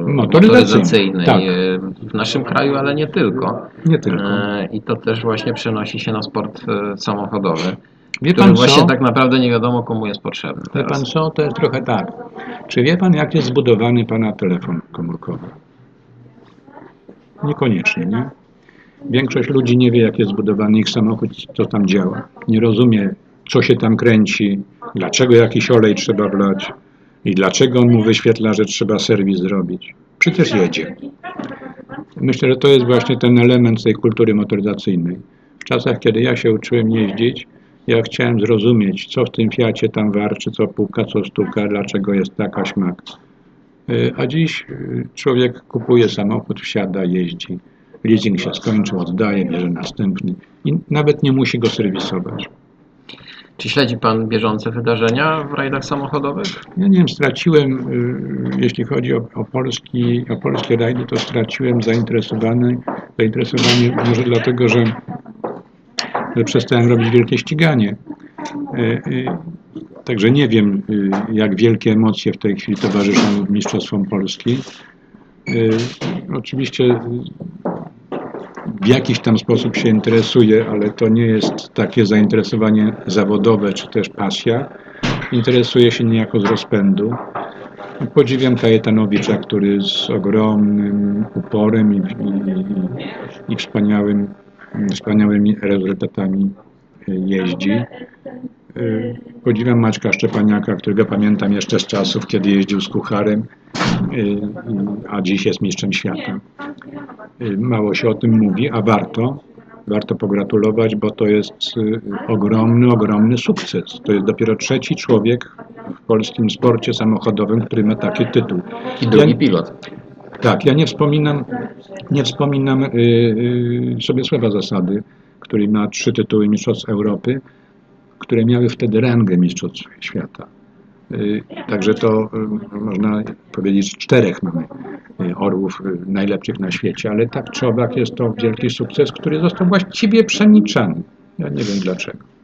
Motoryzacyjnej, tak. e, w naszym kraju, ale nie tylko. Nie tylko. E, I to też właśnie przenosi się na sport e, samochodowy, Wie który pan właśnie co? tak naprawdę nie wiadomo komu jest potrzebny Wie teraz. pan co? To jest trochę tak. Czy wie pan, jak jest zbudowany pana telefon komórkowy? Niekoniecznie, nie? Większość ludzi nie wie, jak jest zbudowany ich samochód, co tam działa. Nie rozumie, co się tam kręci, dlaczego jakiś olej trzeba wlać i dlaczego on mu wyświetla, że trzeba serwis zrobić. Przecież jedzie. Myślę, że to jest właśnie ten element tej kultury motoryzacyjnej. W czasach, kiedy ja się uczyłem jeździć, ja chciałem zrozumieć, co w tym Fiacie tam warczy, co puka, co stuka, dlaczego jest taka śmak. Y, A dziś y, człowiek kupuje samochód, wsiada, jeździ. Leasing się skończył, oddaje, bierze następny i nawet nie musi go serwisować. Czy śledzi pan bieżące wydarzenia w rajdach samochodowych? Ja nie wiem, straciłem, y, jeśli chodzi o, o, polski, o polskie rajdy, to straciłem zainteresowanie, zainteresowanie może dlatego, że, że przestałem robić wielkie ściganie. Także nie wiem, y, jak wielkie emocje w tej chwili towarzyszą Mistrzostwom Polski. Y, Oczywiście w jakiś tam sposób się interesuję, ale to nie jest takie zainteresowanie zawodowe czy też pasja. Interesuję się niejako z rozpędu. Podziwiam Kajetanowicza, który z ogromnym uporem i, i, i wspaniałym, wspaniałymi rezultatami y, jeździ. Y, Podziwiam Maćka Szczepaniaka, którego pamiętam jeszcze z czasów, kiedy jeździł z Kucharem, y, y, a dziś jest mistrzem świata. Mało się o tym mówi, a warto. Warto pogratulować, bo to jest ogromny, ogromny sukces. To jest dopiero trzeci człowiek w polskim sporcie samochodowym, który ma taki tytuł. I drugi Ja- pilot. tak, ja nie wspominam, nie wspominam y, y, sobie słowa zasady, który ma trzy tytuły Mistrzostw Europy, które miały wtedy rangę Mistrzostw Świata. Y, Także to y, można powiedzieć, czterech mamy y, orłów najlepszych na świecie, ale tak czy owak jest to wielki sukces, który został właściwie przemilczany. Ja nie wiem dlaczego.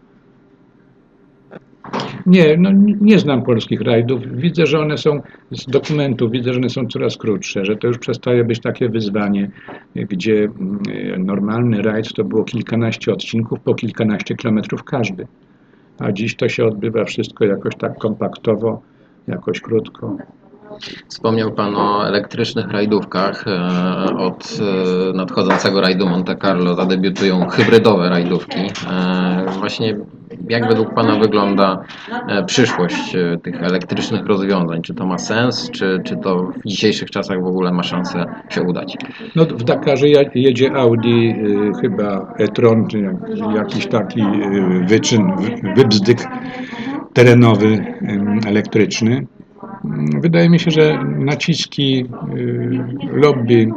Nie, no nie nie znam polskich rajdów. Widzę, że one są z dokumentów, widzę, że one są coraz krótsze, że to już przestaje być takie wyzwanie, gdzie mm, normalny rajd to było kilkanaście odcinków po kilkanaście kilometrów każdy. A dziś to się odbywa wszystko jakoś tak kompaktowo, jakoś krótko. Wspomniał Pan o elektrycznych rajdówkach. E, Od e, nadchodzącego rajdu Monte Carlo zadebiutują hybrydowe rajdówki. E, Właśnie jak według Pana wygląda e, przyszłość e, tych elektrycznych rozwiązań? Czy to ma sens, czy, czy to w dzisiejszych czasach w ogóle ma szansę się udać? No, w Dakarze je- jedzie Audi, y, chyba e-tron, czy jak, jakiś taki wyczyn, wy- wybzdyk terenowy, elektryczny. Mm, Wydaje mi się, że naciski lobby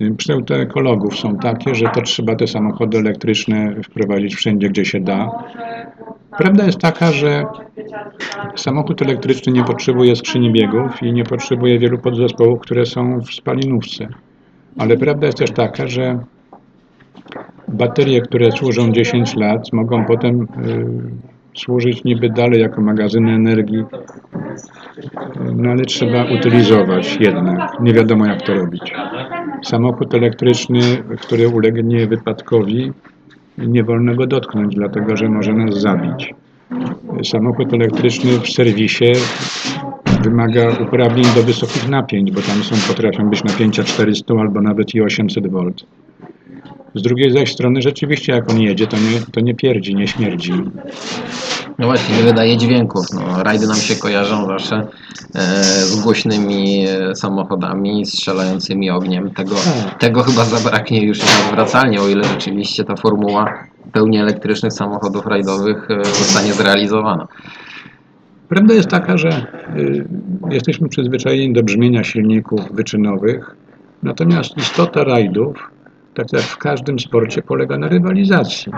y, pseudoekologów są takie, że to trzeba te samochody elektryczne wprowadzić wszędzie, gdzie się da. Prawda jest taka, że Samochód elektryczny nie potrzebuje skrzyni biegów i nie potrzebuje wielu podzespołów, które są w spalinówce. Ale prawda jest też taka, że baterie, które służą 10 lat, mogą potem y, służyć niby dalej jako magazyny energii, no ale trzeba utylizować jednak. Nie wiadomo jak to robić. Samochód elektryczny, który ulegnie wypadkowi, nie wolno go dotknąć, dlatego że może nas zabić. Samochód elektryczny w serwisie wymaga uprawnień do wysokich napięć, bo tam są, potrafią być napięcia 400 albo nawet i 800 V. Z drugiej zaś strony rzeczywiście jak on jedzie, to nie, to nie pierdzi, nie śmierdzi. No właśnie, nie wydaje dźwięków. No, rajdy nam się kojarzą zawsze e, z głośnymi e, samochodami, strzelającymi ogniem. Tego, tego chyba zabraknie już nieodwracalnie, o ile rzeczywiście ta formuła pełni elektrycznych samochodów rajdowych e, zostanie zrealizowana. Prawda jest taka, że y, jesteśmy przyzwyczajeni do brzmienia silników wyczynowych, natomiast istota rajdów, tak jak w każdym sporcie, polega na rywalizacji.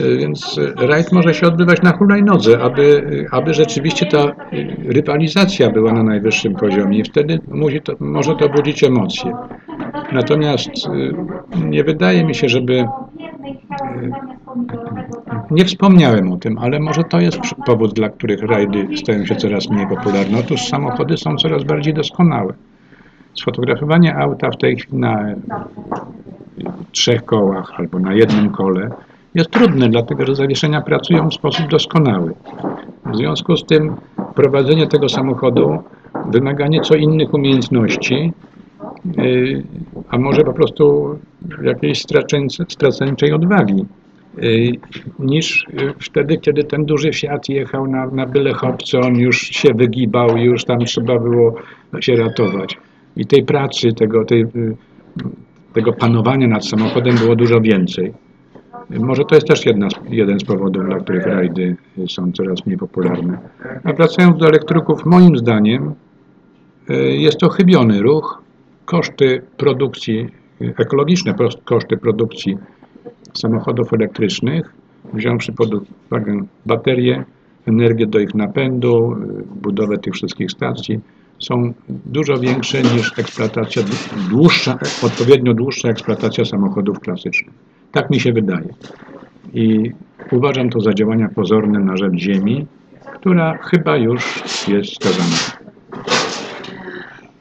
Y, Więc rajd może się odbywać na hulajnodze, aby, aby rzeczywiście ta y, rywalizacja była na najwyższym poziomie i wtedy musi to, może to budzić emocje. Natomiast y, nie wydaje mi się, żeby nie wspomniałem o tym, ale może to jest powód, dla których rajdy stają się coraz mniej popularne. Otóż samochody są coraz bardziej doskonałe. Sfotografowanie auta w tej chwili na e, trzech kołach albo na jednym kole jest trudne, dlatego że zawieszenia pracują w sposób doskonały. W związku z tym prowadzenie tego samochodu wymaga nieco innych umiejętności, yy, a może po prostu jakiejś straceńczej odwagi y, niż y, wtedy, kiedy ten duży Fiat jechał na, na byle hop, co on już się wygibał już tam trzeba było się ratować. I tej pracy, tego, tej, tego panowania nad samochodem było dużo więcej. Może to jest też jedna jeden z powodów, dla których rajdy są coraz mniej popularne. A wracając do elektryków, moim zdaniem y, jest to chybiony ruch. Koszty produkcji, y, ekologiczne koszty produkcji samochodów elektrycznych, wziąwszy pod uwagę baterie, energię do ich napędu, y, budowę tych wszystkich stacji, są dużo większe niż eksploatacja, dłu- dłuższa, odpowiednio dłuższa eksploatacja samochodów klasycznych. Tak mi się wydaje. I uważam to za działania pozorne na rzecz Ziemi, która chyba już jest skazana.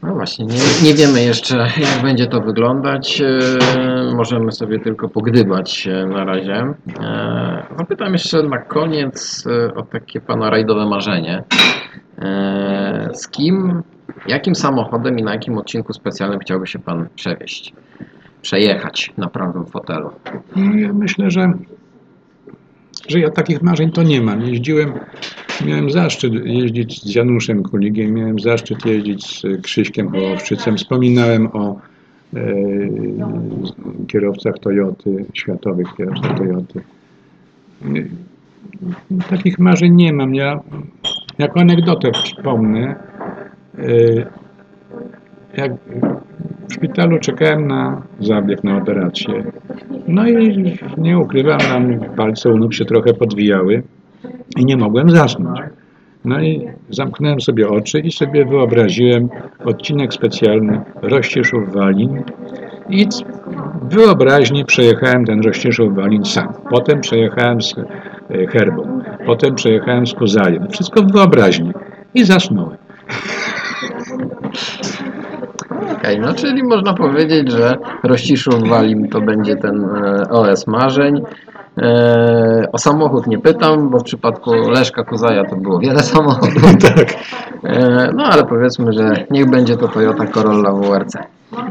No właśnie, nie, nie wiemy jeszcze, jak będzie to wyglądać. E, Możemy sobie tylko pogdybać e, na razie. E, Zapytam jeszcze na koniec e, o takie pana rajdowe marzenie. E, Z kim, jakim samochodem i na jakim odcinku specjalnym chciałby się pan przewieźć? Przejechać na prawym fotelu. Ja myślę, że, że ja takich marzeń to nie mam. Jeździłem, miałem zaszczyt jeździć z Januszem Kuligiem, miałem zaszczyt jeździć z Krzyśkiem Hołowczycem. Wspominałem o e, kierowcach Toyoty, światowych kierowcach Toyoty. E, Takich marzeń nie mam. Ja jako anegdotę wspomnę, e, jak w szpitalu czekałem na zabieg, na operację. No i nie ukrywam, nam palce u nóg się trochę podwijały i nie mogłem zasnąć. No i zamknąłem sobie oczy i sobie wyobraziłem odcinek specjalny Rościszów Walin i wyobraźnie przejechałem ten Rościszów Walin sam. Potem przejechałem z e, herbą. Potem przejechałem z Kuzajem. Wszystko w wyobraźni. I zasnąłem. Okej, no czyli można powiedzieć, że Rościszów Walim to będzie ten e, OS marzeń. E, o samochód nie pytam, bo w przypadku Leszka Kuzaja to było wiele samochodów. tak. E, no ale powiedzmy, że niech będzie to Toyota Corolla WRC.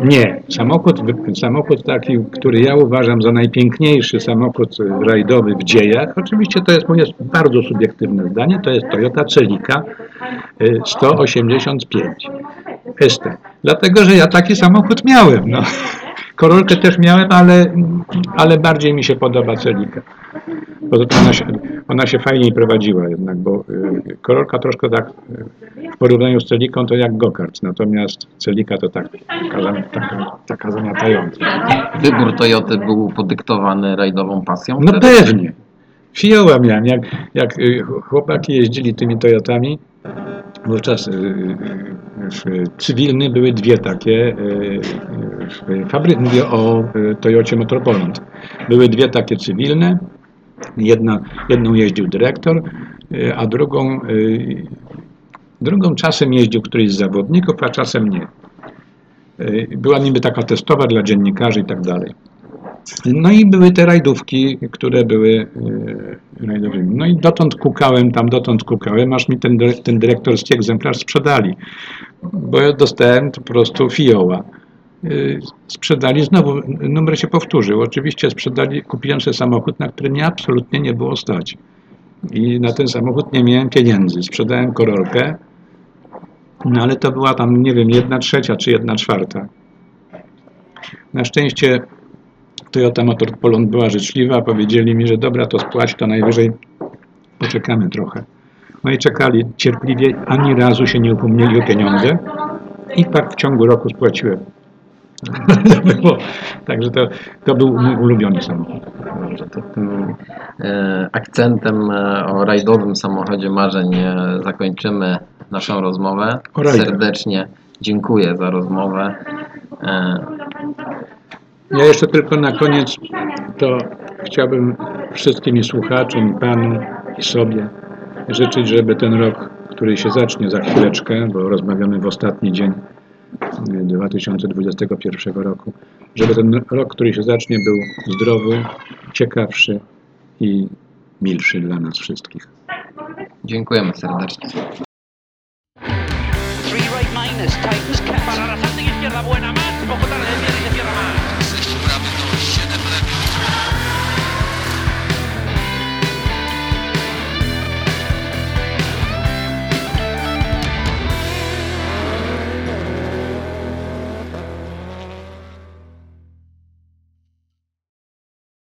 Nie, samochód, samochód taki, który ja uważam za najpiękniejszy samochód e, rajdowy w dziejach, oczywiście to jest moje bardzo subiektywne zdanie, to jest Toyota Celica e, 185 ST. Dlatego, że ja taki samochód miałem. No. Korolkę też miałem, ale, ale bardziej mi się podoba Celica. Bo to ona, się, ona się fajniej prowadziła jednak, bo y, Korolka troszkę tak y, w porównaniu z Celiką to jak gokart, natomiast Celika to tak, taka, taka, taka zamiatająca. Wybór Toyoty był podyktowany rajdową pasją? No wtedy? pewnie. Fioła miałem, jak, jak y, chłopaki jeździli tymi Toyotami, wówczas y, y, y, cywilne były dwie takie, y, y, fabry, mówię o Toyocie Motorpoland. Były dwie takie cywilne, Jedna, jedną jeździł dyrektor, a drugą, drugą czasem jeździł któryś z zawodników, a czasem nie. Była niby taka testowa dla dziennikarzy i tak dalej. No i były te rajdówki, które były y, rajdowymi. No i dotąd kukałem, tam dotąd kukałem, aż mi ten, ten dyrektorski egzemplarz sprzedali. Bo ja dostałem po prostu fioła. Y, Sprzedali, znowu numer się powtórzył. Oczywiście sprzedali, kupiłem sobie samochód, na który mnie absolutnie nie było stać. I na ten samochód nie miałem pieniędzy. Sprzedałem korolkę, no ale to była tam, nie wiem, jedna trzecia czy jedna czwarta. Na szczęście Toyota Motor Poland była życzliwa, powiedzieli mi, że dobra, to spłać, to najwyżej poczekamy trochę. No i czekali cierpliwie, ani razu się nie upomnieli o pieniądze i tak w ciągu roku spłaciłem. Także to, to był mój ulubiony samochód. Dobrze, to tym e, akcentem e, o rajdowym samochodzie marzeń e, zakończymy naszą rozmowę. Serdecznie dziękuję za rozmowę. E, Ja jeszcze tylko na koniec to chciałbym wszystkim i słuchaczom, panu i sobie życzyć, żeby ten rok, który się zacznie za chwileczkę, bo rozmawiamy w ostatni dzień y, 2021 roku, żeby ten rok, który się zacznie, był zdrowy, ciekawszy i milszy dla nas wszystkich. dziękujemy serdecznie. Three right minus, tightens